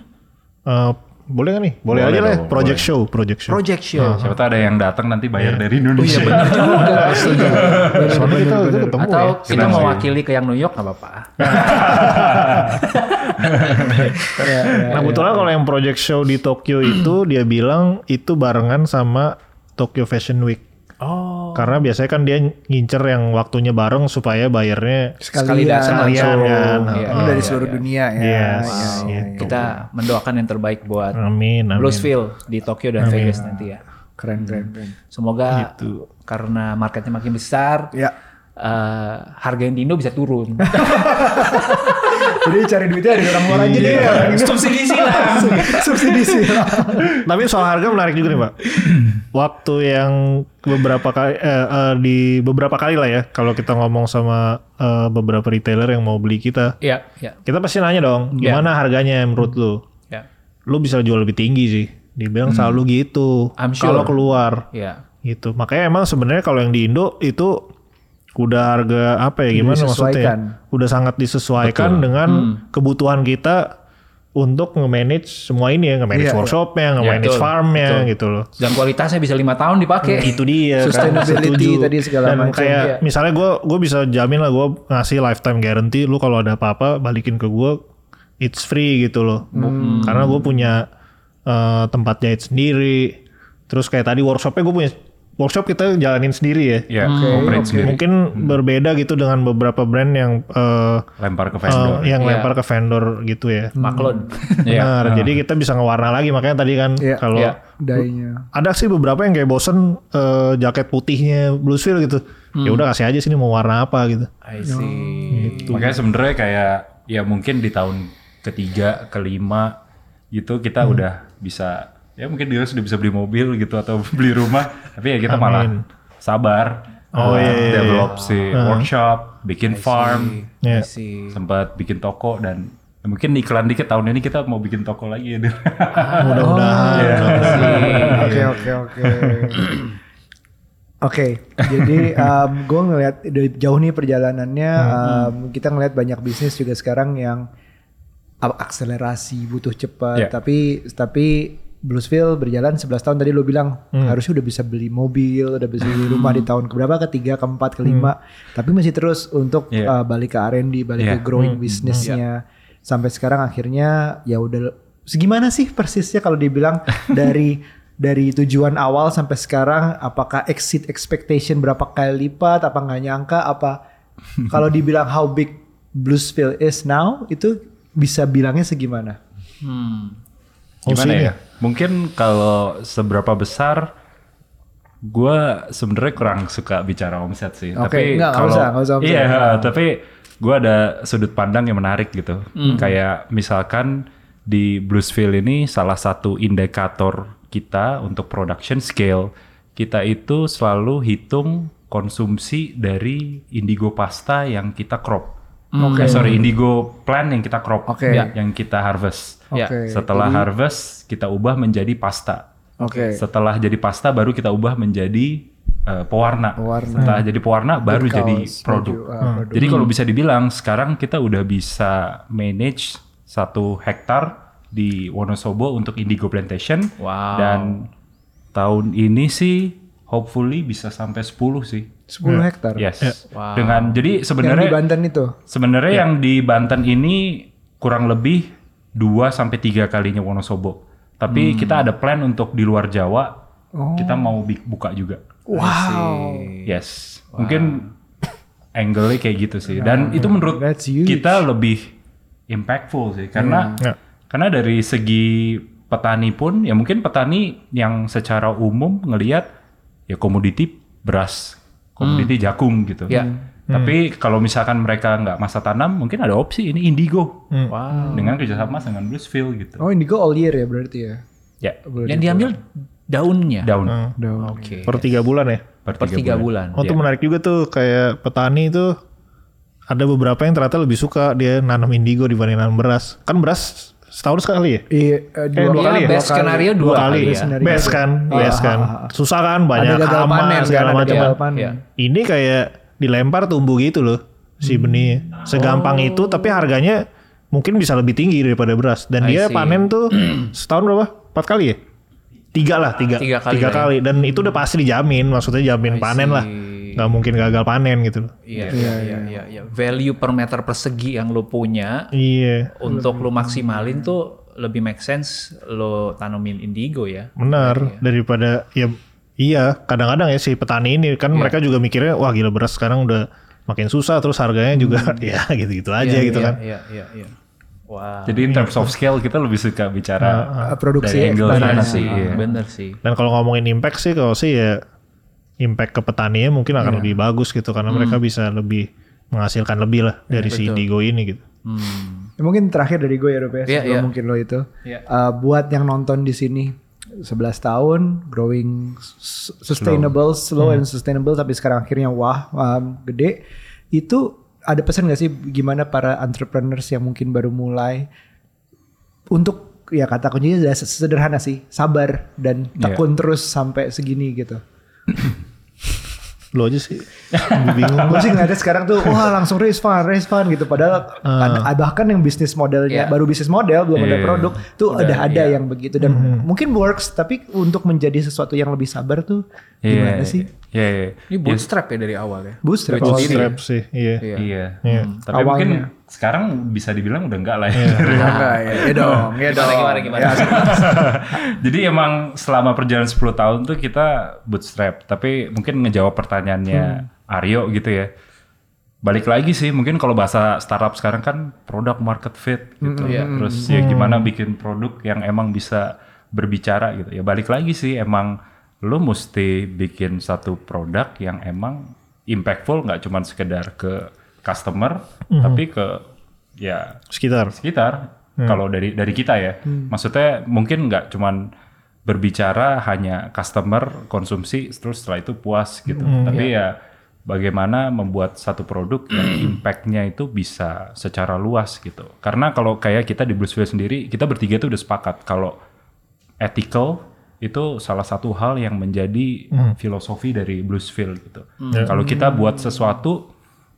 Eh, boleh nggak nih? Boleh, Boleh aja lah. dong, Project boleh. show, project show. Project Show. Siapa tahu ada yang datang nanti bayar dari Oh Indonesia. iya benar juga. Setuju. Soalnya kita, kita ketemu Atau ya. kita sih. mewakili ke yang New York nggak apa-apa. Iya, iya. Nah kebetulan kalau yang project show di Tokyo itu dia bilang itu barengan sama Tokyo Fashion Week. Oh. Karena biasanya kan dia ngincer yang waktunya bareng supaya bayarnya Sekali Sekalian, datang sekalian langsung. kan. Iya, Ini iya, dari iya, seluruh iya. dunia ya. Yes, Iya, iya, gitu. iya. Kita mendoakan yang terbaik buat Amin, amin. Bluesville di Tokyo dan Vegas nanti ya. Keren, keren, keren. Semoga karena marketnya makin besar, Ya. eh, harga yang di Indo bisa turun. Jadi cari duitnya dari orang luar aja Indo. Subsidi silang. Subsidi silang. Tapi soal harga menarik juga nih Pak. Waktu yang beberapa kali eh, eh, di beberapa kali lah ya kalau kita ngomong sama eh, beberapa retailer yang mau beli kita, Iya, iya. kita pasti nanya dong, Iya. gimana harganya menurut lu? Ya. Lu bisa jual lebih tinggi sih. Dibilang selalu gitu. I'm sure. Kalau keluar Iya. gitu. Makanya emang sebenarnya kalau yang di Indo itu udah harga apa ya gimana disesuaikan. maksudnya? Udah sangat disesuaikan dengan kebutuhan kita untuk nge-manage semua ini ya, nge-manage Iya, iya. workshopnya, nge-manage betul, farmnya betul. gitu loh. Dan kualitasnya bisa lima tahun dipakai. Itu dia kan, Sustainability setuju. tadi segala Dan macam, kayak iya. misalnya gue gue bisa jamin lah gue ngasih lifetime guarantee lu kalau ada apa-apa balikin ke gue it's free gitu loh. Hmm. Karena gue punya eh, tempat jahit sendiri. Terus kayak tadi workshopnya gue punya workshop kita jalanin sendiri ya. Ya, operate sendiri. Mungkin berbeda gitu dengan beberapa brand yang eh, Lempar ke vendor. yang Iya. lempar ke vendor gitu ya. Maklon. Iya. Benar, jadi kita bisa ngewarna lagi makanya tadi kan Iya. kalau Iya. Dainya. ada sih beberapa yang kayak bosen eh, jaket putihnya Bluesville gitu. Ya udah kasih aja sini mau warna apa gitu. I see. Makanya sebenarnya kayak ya mungkin di tahun ketiga, kelima gitu kita udah bisa ya mungkin dia sudah bisa beli mobil gitu atau beli rumah, tapi ya kita malah sabar. Oh, uh, iya, iya, develop si workshop, bikin farm, Ya. I see. sempat bikin toko dan ya mungkin iklan dikit tahun ini kita mau bikin toko lagi ya. Dir. Mudah-mudahan. Oke oke oke. Oke, jadi gue ngelihat dari jauh nih perjalanannya, em, kita ngelihat banyak bisnis juga sekarang yang akselerasi butuh cepat, Iya. tapi tapi Bluesville berjalan 11 tahun tadi lo bilang harusnya udah bisa beli mobil, udah bisa beli rumah di tahun keberapa, ketiga, keempat, kelima, tapi masih terus untuk Iya. uh, balik ke R&D, balik ke Iya. growing bisnisnya, sampai sekarang akhirnya ya udah segimana sih persisnya kalau dibilang dari dari tujuan awal sampai sekarang apakah exit expectation berapa kali lipat apa nggak nyangka apa? Kalau dibilang how big Bluesville is now itu bisa bilangnya segimana? Hmm. Gimana sini ya? Mungkin kalau seberapa besar gue sebenarnya kurang suka bicara omset sih. Oke, tapi kalau usah, usah omset. Iya, Nah. tapi gue ada sudut pandang yang menarik gitu. Kayak misalkan di Bluesville ini salah satu indikator kita untuk production scale kita itu selalu hitung konsumsi dari indigo pasta yang kita crop. Eh, sorry, indigo plant yang kita crop, Oke. Ya, yang kita harvest. Ya. Oke. Setelah harvest kita ubah menjadi pasta. Oke. Setelah jadi pasta baru kita ubah menjadi eh, pewarna. Pewarna. Setelah jadi pewarna baru Kaos, jadi baju, produk. ah, produk. Jadi kalau bisa dibilang sekarang kita udah bisa manage satu hektar di Wonosobo untuk indigo plantation. Wow. Dan tahun ini sih hopefully bisa sampai 10 sih. 10 hektar Yes. Wow. Dengan jadi yang di sebenarnya Banten itu Sebenarnya yang di Banten ini kurang lebih 2 sampai 3 kalinya Wonosobo. Tapi kita ada plan untuk di luar Jawa. Kita mau buka juga. wow Yes. Mungkin angle-nya kayak gitu sih. Dan itu menurut kita lebih impactful sih karena Ya. karena dari segi petani pun ya mungkin petani yang secara umum ngelihat ya komoditi beras, komoditi jagung gitu. Ya. Tapi kalau misalkan mereka nggak masa tanam, mungkin ada opsi ini indigo Wow. dengan kerjasama dengan Bluesville gitu. oh indigo all year ya berarti ya Ya, Yang diambil daunnya. daun Daun. Oke. Per tiga bulan ya. per Per tiga bulan. Oh tuh menarik juga tuh kayak petani itu ada beberapa yang ternyata lebih suka dia nanam indigo dibanding nanam beras. Kan beras setahun sekali ya? Iya, eh, Eh, dua Iya, kali ya? best skenario dua, kali, ya. skenario. Best kan, Ah, best kan. ah, ah. Susah kan, banyak ada gagal hama panen segala kan, ada macam. kan. Iya. Ini kayak dilempar tumbuh gitu loh si Hmm. benihnya. Segampang Oh. itu tapi harganya mungkin bisa lebih tinggi daripada beras. Dan I dia see. panen tuh setahun berapa? Empat kali ya? Tiga lah, tiga. Tiga kali Tiga ya. kali. Dan itu udah pasti dijamin, maksudnya jamin panen lah. Nggak mungkin gagal panen gitu loh. Iya, iya, iya, iya, iya. Value per meter persegi yang lo punya Iya, untuk lo maksimalin tuh lebih make sense lo tanamin indigo ya. benar. Daripada ya iya, kadang-kadang ya si petani ini kan mereka juga mikirnya wah gila beras sekarang udah makin susah terus harganya juga ya gitu-gitu aja Iya, gitu iya, kan. Iya, iya, iya. Wow. Jadi in terms of scale kita lebih suka bicara Eh, produksi dari angle sana Iya. sih. iya. Bener sih. Dan kalau ngomongin impact sih kalau sih ya impact ke petaninya mungkin Iya. akan lebih bagus gitu karena Hmm. mereka bisa lebih menghasilkan lebih lah dari si indigo ini gitu. Hmm. Ya, mungkin terakhir dari gue ya Rob ya, Iya, sebelum iya. mungkin lo itu. Iya. Uh, buat yang nonton di sini 11 tahun growing sustainable, slow, and sustainable tapi sekarang akhirnya wah um, gede. Itu ada pesan gak sih gimana para entrepreneurs yang mungkin baru mulai untuk ya kata kuncinya sederhana sih, sabar dan Iya. tekun terus sampai segini gitu. Lo aja sih bingung. gue sih ngeliatnya sekarang tuh wah langsung raise fund, raise fund gitu. Padahal ada- bahkan yang bisnis modelnya Iya. baru bisnis model belum ada Iya. produk tuh Udah, udah ada iya. yang begitu dan mungkin works tapi untuk menjadi sesuatu yang lebih sabar tuh gimana Iya, sih? Iya, iya. Ini bootstrap ya dari awal ya. Bootstrap? Bootstrap sih, iya. Iya. Iya. Iya. Hmm. Tapi Awalnya. mungkin sekarang bisa dibilang udah enggak lah ya. Enggak ya, ya dong, ya dong. Gimana, gimana, Ya, Jadi emang selama perjalanan 10 tahun tuh kita bootstrap. Tapi mungkin ngejawab pertanyaannya Aryo gitu ya. Balik lagi sih, mungkin kalau bahasa startup sekarang kan product market fit gitu. Iya. Terus ya gimana bikin produk yang emang bisa berbicara gitu. Ya balik lagi sih, emang lu mesti bikin satu produk yang emang impactful nggak cuma sekedar ke customer, tapi ke ya Sekitar. sekitar. Kalau dari dari kita ya. Maksudnya mungkin nggak cuman berbicara hanya customer konsumsi terus setelah itu puas gitu. Tapi ya bagaimana membuat satu produk yang impactnya itu bisa secara luas gitu. Karena kalau kayak kita di Bluesville sendiri kita bertiga tuh udah sepakat kalau ethical itu salah satu hal yang menjadi filosofi dari Bluesville gitu. Kalau kita buat sesuatu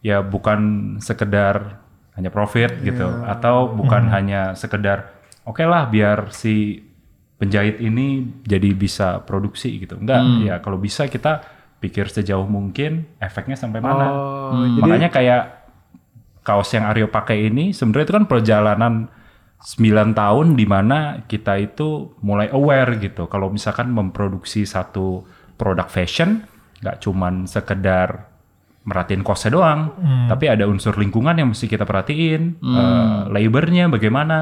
ya bukan sekedar hanya profit gitu atau bukan hanya sekedar oke lah biar si penjahit ini jadi bisa produksi gitu. Enggak ya kalau bisa kita pikir sejauh mungkin efeknya sampai mana. Oh, Hmm. makanya kayak kaos yang Aryo pakai ini sebenarnya itu kan perjalanan 9 tahun di mana kita itu mulai aware gitu. Kalau misalkan memproduksi satu produk fashion nggak cuman sekedar merhatiin kosnya doang, tapi ada unsur lingkungan yang mesti kita perhatiin, eh, labornya bagaimana.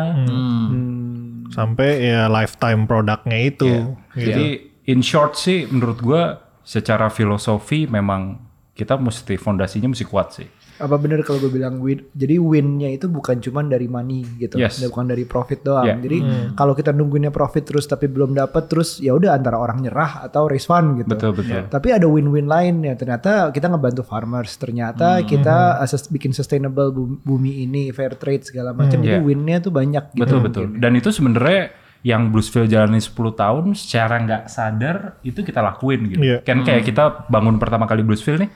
Sampai ya lifetime produknya itu. gitu. Jadi in short sih menurut gua secara filosofi memang kita mesti fondasinya mesti kuat sih. Apa benar kalau gue bilang win? Jadi winnya itu bukan cuma dari money gitu, Yes. Dan bukan dari profit doang. Yeah. Jadi kalau kita nungguinnya profit terus tapi belum dapat terus ya udah antara orang nyerah atau raise fund gitu. Betul betul. Tapi ada win-win lain ya. Ternyata kita ngebantu farmers. Ternyata kita uh, sus- bikin sustainable bu- bumi ini, fair trade segala macam. Jadi Yeah. winnya tuh banyak gitu. Betul betul. Dan itu sebenarnya yang Bluesville jalani 10 tahun secara nggak sadar itu kita lakuin gitu. Iya. Kan kayak kita bangun pertama kali Bluesville nih,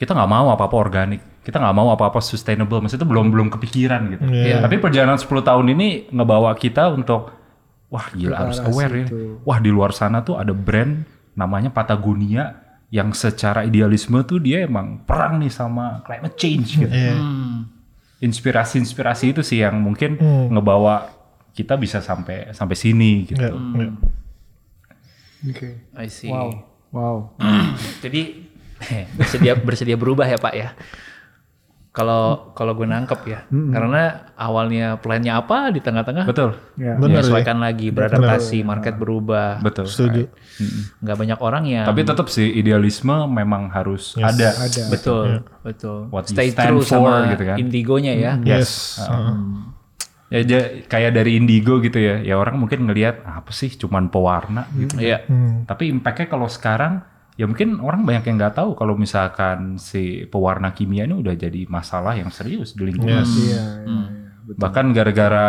kita nggak mau apa-apa organik, kita nggak mau apa-apa sustainable, maksudnya itu belum belum kepikiran gitu. Iya. Tapi perjalanan 10 tahun ini ngebawa kita untuk wah gila harus aware ya. Wah di luar sana tuh ada brand namanya Patagonia yang secara idealisme tuh dia emang perang nih sama climate change gitu Iya. inspirasi-inspirasi itu sih yang mungkin ngebawa kita bisa sampai sampai sini gitu. Iya, iya. Oke. I see. Wow. Wow. Jadi bersedia bersedia berubah ya Pak ya. Kalau kalau gue nangkep ya, karena awalnya plannya apa di tengah-tengah Betul. Ya. Bener menyesuaikan lagi, beradaptasi, market berubah. Betul. Setuju. Nggak banyak orang yang Tapi tetap sih idealisme memang harus ada. Ada. betul, betul. What you Stay stand true for, sama gitu kan. indigonya ya. Yes. Ya ja- kayak dari indigo gitu ya. Ya orang mungkin ngelihat apa sih cuman pewarna gitu. Iya. Hmm. Tapi impactnya kalau sekarang ya mungkin orang banyak yang nggak tahu kalau misalkan si pewarna kimia ini udah jadi masalah yang serius di lingkungan. Yes. Iya. iya, iya. Bahkan gara-gara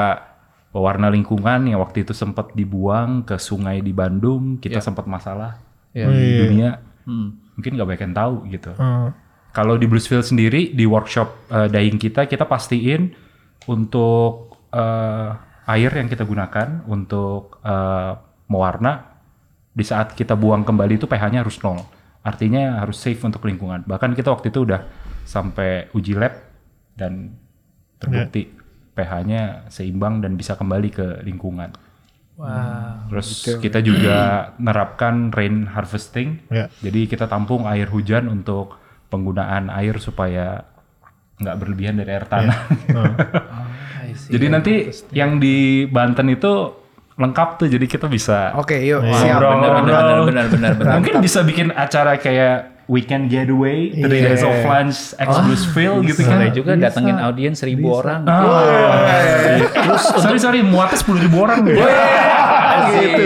pewarna lingkungan yang waktu itu sempat dibuang ke sungai di Bandung, kita sempat masalah Iya. di Iya. dunia. Hmm. Mungkin nggak banyak yang tahu gitu. Hmm. Kalau di Bluesville sendiri di workshop eh, dyeing kita kita pastiin untuk eh, air yang kita gunakan untuk eh, mewarna di saat kita buang kembali itu pH-nya harus nol. Artinya harus safe untuk lingkungan. Bahkan kita waktu itu udah sampai uji lab dan terbukti pH-nya seimbang dan bisa kembali ke lingkungan. Wow. Terus kita juga nerapkan rain harvesting. Ya. Jadi kita tampung air hujan untuk penggunaan air supaya nggak berlebihan dari air tanah. I see. jadi nanti yang di Banten itu lengkap tuh. Jadi kita bisa Oke, yuk. Iya. Siap. benar, benar, benar, benar, benar. Mungkin bisa bikin acara kayak weekend getaway, three Iya. days of lunch, ex Bluesville gitu kan. Boleh juga Bisa. datengin audiens seribu orang. Terus sorry sorry muatnya sepuluh ribu orang. gitu.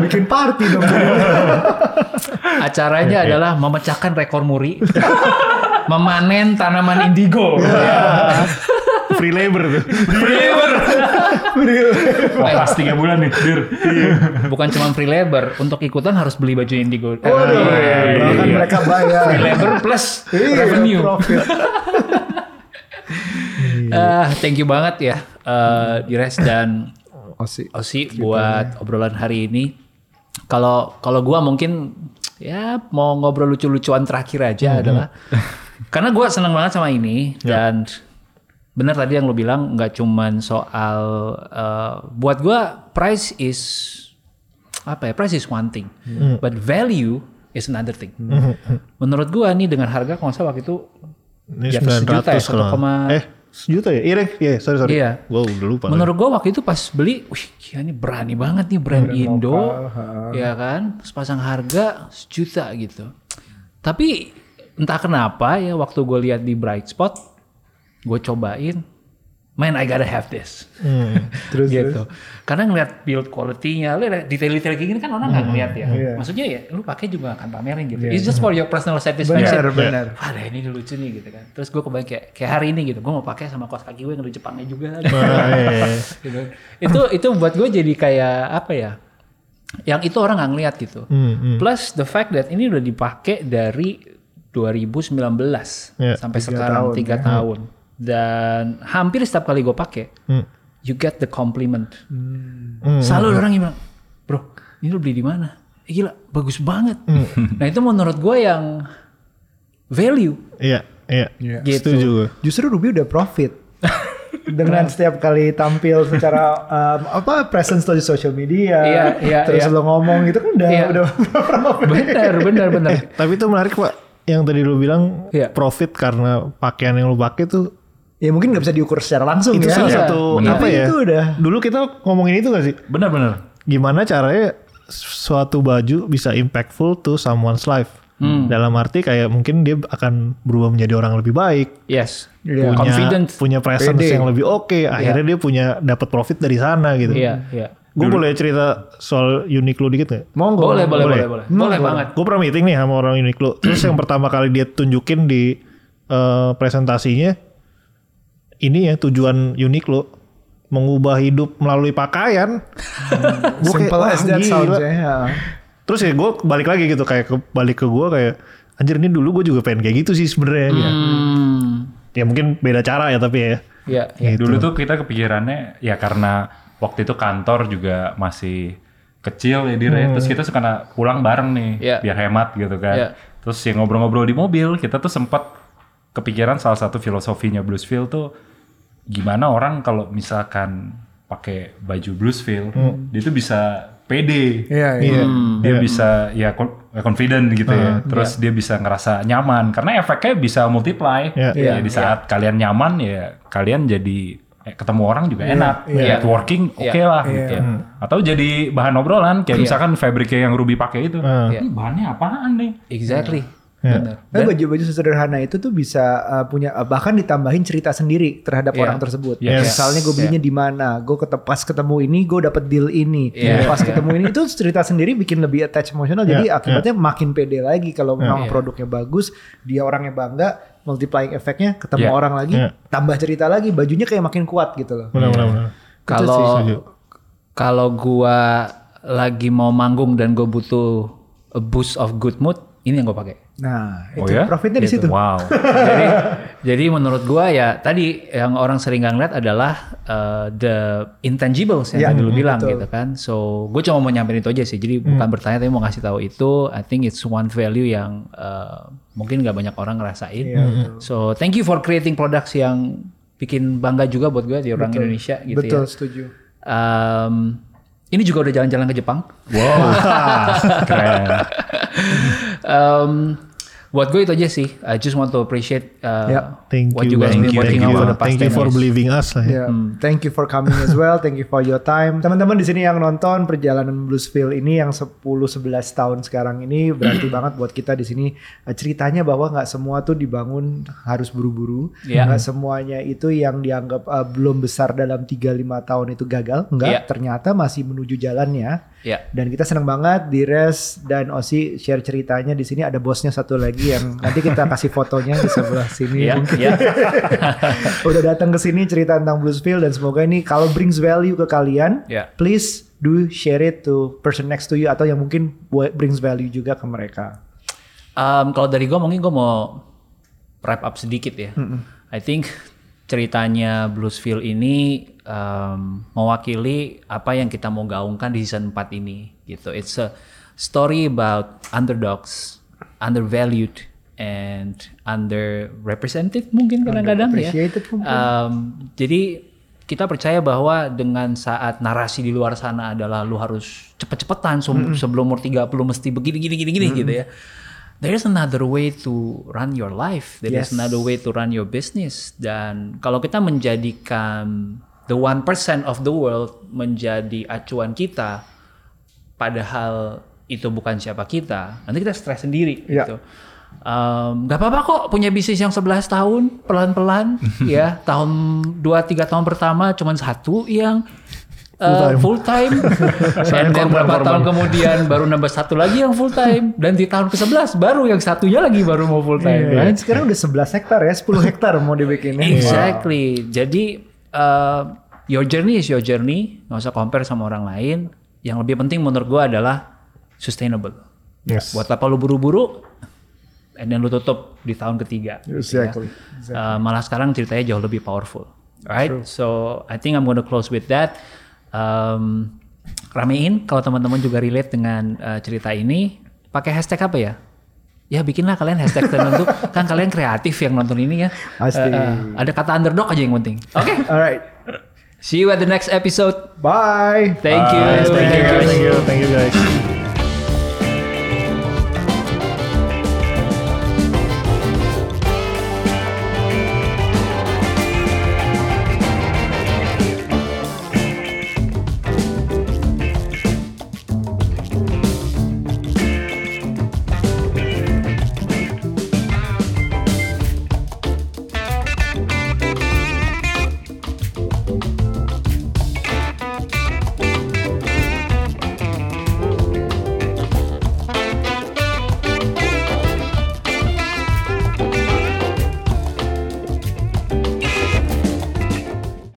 Bikin party dong. Acaranya adalah memecahkan rekor muri. Memanen tanaman indigo. Free labor tuh. Wah, pas tiga bulan nih, dir. Bukan cuma free labor, untuk ikutan harus beli baju indigo. Waduh, iya, iya, iya. mereka bayar. Free labor plus Iya, revenue. Ah, thank you banget ya, eh, Dires dan Osi. Osi buat obrolan hari ini. Kalau kalau gua mungkin ya mau ngobrol lucu-lucuan terakhir aja adalah karena gua seneng banget sama ini dan benar tadi yang lo bilang nggak cuman soal eh, buat gua price is apa ya price is one thing but value is another thing menurut gua nih dengan harga kalau salah waktu itu Ini 900 sejuta ya, kalau. 1, Eh, sejuta ya? Iya, iya, sorry sorry. Iya. Gua udah lupa. menurut gua waktu itu pas beli wih gila ini berani banget nih brand, Indo ya kan sepasang harga sejuta gitu tapi entah kenapa ya waktu gue lihat di Bright Spot gue cobain man I gotta have this Hmm. Terus gitu karena ngeliat build quality-nya detail-detail kayak gini kan orang nggak ngeliat ya Iya. maksudnya ya lu pakai juga akan pamerin gitu it's just for your personal satisfaction Benar, benar. Ada ini lucu nih gitu kan terus gue kebayang kayak kayak hari ini gitu gue mau pakai sama kaos kaki gue yang dari Jepangnya juga iya, iya. gitu. itu itu buat gue jadi kayak apa ya yang itu orang nggak ngeliat gitu Hmm, hmm. plus the fact that ini udah dipakai dari 2019 Ya, sampai sekarang tahun, tiga tahun dan hampir setiap kali gue pakai Hmm. you get the compliment Hmm. selalu ada orang yang bilang bro ini lu beli di mana Eh, gila bagus banget Hmm. nah itu menurut gue yang value Iya, iya. Gitu. Setuju gue. Justru Ruby udah profit dengan setiap kali tampil secara um, apa presence lo di social media, Iya, iya, terus iya. lo ngomong itu kan udah Iya. udah profit. benar benar benar Eh, tapi itu menarik pak. Yang tadi lu bilang Iya. profit karena pakaian yang lu pakai tuh Ya mungkin nggak bisa diukur secara langsung itu ya. salah Iya, satu benar. apa ya? itu udah Dulu kita ngomongin itu gak sih? Benar-benar. Gimana caranya suatu baju bisa impactful to someone's life? Dalam arti kayak mungkin dia akan berubah menjadi orang lebih baik, yes Iya. punya confident punya presence Pede. yang lebih oke. Akhirnya dia punya dapat profit dari sana gitu. iya iya Gue boleh cerita soal Uniqlo dikit gak? monggo. boleh boleh Boleh. boleh boleh boleh banget Gue pernah meeting nih sama orang Uniqlo. Terus yang pertama kali dia tunjukin di eh, presentasinya, ini ya tujuan Uniqlo mengubah hidup melalui pakaian. Gua kayak, Simple "Wah, as that gila." sounds ya. Terus ya gue balik lagi gitu kayak ke, balik ke gue kayak anjir ini dulu gue juga pengen kayak gitu sih sebenarnya. Ya. hmm, ya mungkin beda cara ya tapi ya. iya iya Gitu. Dulu tuh kita kepikirannya ya karena waktu itu kantor juga masih kecil ya dire. Terus kita suka pulang bareng nih Iya. biar hemat gitu kan. Iya. Terus ya ngobrol-ngobrol di mobil kita tuh sempat kepikiran salah satu filosofinya Bluesville tuh gimana orang kalau misalkan pakai baju Bluesville dia tuh bisa pede. Iya, iya. Dia bisa ya con- confident gitu ya. Terus dia bisa ngerasa nyaman karena efeknya bisa multiply. Iya. Ya, di saat kalian nyaman ya kalian jadi eh, ketemu orang juga enak. iya. Networking oke Iya. lah gitu. Atau jadi bahan obrolan kayak misalkan fabriknya yang Ruby pakai itu. Iya. Ini bahannya apaan nih? exactly Iya. Benar Tapi baju-baju sederhana itu tuh bisa uh, punya uh, bahkan ditambahin cerita sendiri terhadap Iya. orang tersebut. Yes. Misalnya gue belinya di mana, gue ketep, pas ketemu ini gue dapet deal ini, Iya. pas ketemu ini itu cerita sendiri bikin lebih attach emosional. Jadi Iya, akibatnya makin pede lagi kalau memang Iya. produknya bagus, dia orangnya bangga, multiplying efeknya ketemu Iya. orang lagi, Iya. tambah cerita lagi, bajunya kayak makin kuat gitu loh. Benar benar. benar. kalau kalau gua lagi mau manggung dan gue butuh a boost of good mood ini yang gue pakai Nah, Oh itu ya? profitnya di situ. Wow. jadi jadi menurut gua ya tadi yang orang sering nggak ngeliat adalah uh, the intangibles yang Ya, tadi lu bilang betul. gitu kan so gue cuma mau nyamperin itu aja sih jadi bukan bertanya tapi mau ngasih tahu itu I think it's one value yang uh, mungkin nggak banyak orang ngerasain betul. so thank you for creating products yang bikin bangga juga buat gue di orang Betul. Indonesia gitu Betul, ya setuju. Um, ini juga udah jalan-jalan ke Jepang Wow. Keren. um, buat gue itu aja sih I just want to appreciate uh, Ya. Thank what you, you guys thank been you, working thank on you. for the past Thank you 10 for years. believing us lah ya. Ya, Thank you for coming as well. Thank you for your time. Teman-teman di sini yang nonton perjalanan Bluesville ini yang 10-11 tahun sekarang ini berarti banget buat kita di sini Eh, ceritanya bahwa nggak semua tuh dibangun harus buru-buru. Iya. Nggak semuanya itu yang dianggap eh, belum besar dalam 3-5 tahun itu gagal. Enggak, Iya. ternyata masih menuju jalannya. Ya Dan kita senang banget di Res dan Osi share ceritanya di sini ada bosnya satu lagi yang nanti kita kasih fotonya di sebelah sini. ya Mungkin ya udah datang ke sini cerita tentang Bluesville dan semoga ini kalau brings value ke kalian, Ya. please do share it to person next to you atau yang mungkin brings value juga ke mereka. Um, kalau dari gue mungkin gue mau wrap up sedikit ya. I think ceritanya Bluesville ini um, mewakili apa yang kita mau gaungkan di season 4 ini gitu. It's a story about underdogs, undervalued, and underrepresented mungkin kadang-kadang ya. Mungkin. Um, jadi kita percaya bahwa dengan saat narasi di luar sana adalah lu harus cepet-cepetan se- sebelum umur 30 mesti begini gini gini gini gitu ya. There is another way to run your life. There is Yes. another way to run your business. Dan kalau kita menjadikan the one percent of the world menjadi acuan kita, padahal itu bukan siapa kita, nanti kita stres sendiri Iya. gitu. Um, gak apa-apa kok punya bisnis yang 11 tahun pelan-pelan ya tahun 2-3 tahun pertama cuman satu yang uh, full time, and then beberapa tahun kemudian baru nambah satu lagi yang full time dan di tahun ke-11 baru yang satunya lagi baru mau full time Dan right? sekarang udah 11 hektar ya, 10 hektar mau dibikinin. Exactly. Jadi uh, your journey is your journey, nggak usah compare sama orang lain. Yang lebih penting menurut gua adalah sustainable. Yes. Buat apa lu buru-buru? And then lu tutup di tahun ketiga. Exactly. Uh, malah sekarang ceritanya jauh lebih powerful. Right? So I think I'm gonna close with that. Um, ramein kalau teman-teman juga relate dengan uh, cerita ini. Pakai hashtag apa ya? Ya bikinlah kalian hashtag tertentu. kan kalian kreatif yang nonton ini ya. Pasti. Uh, uh, ada kata underdog aja yang penting. Oke. Alright. See you at the next episode. Bye. Thank you. Thank you, thank you, thank you guys.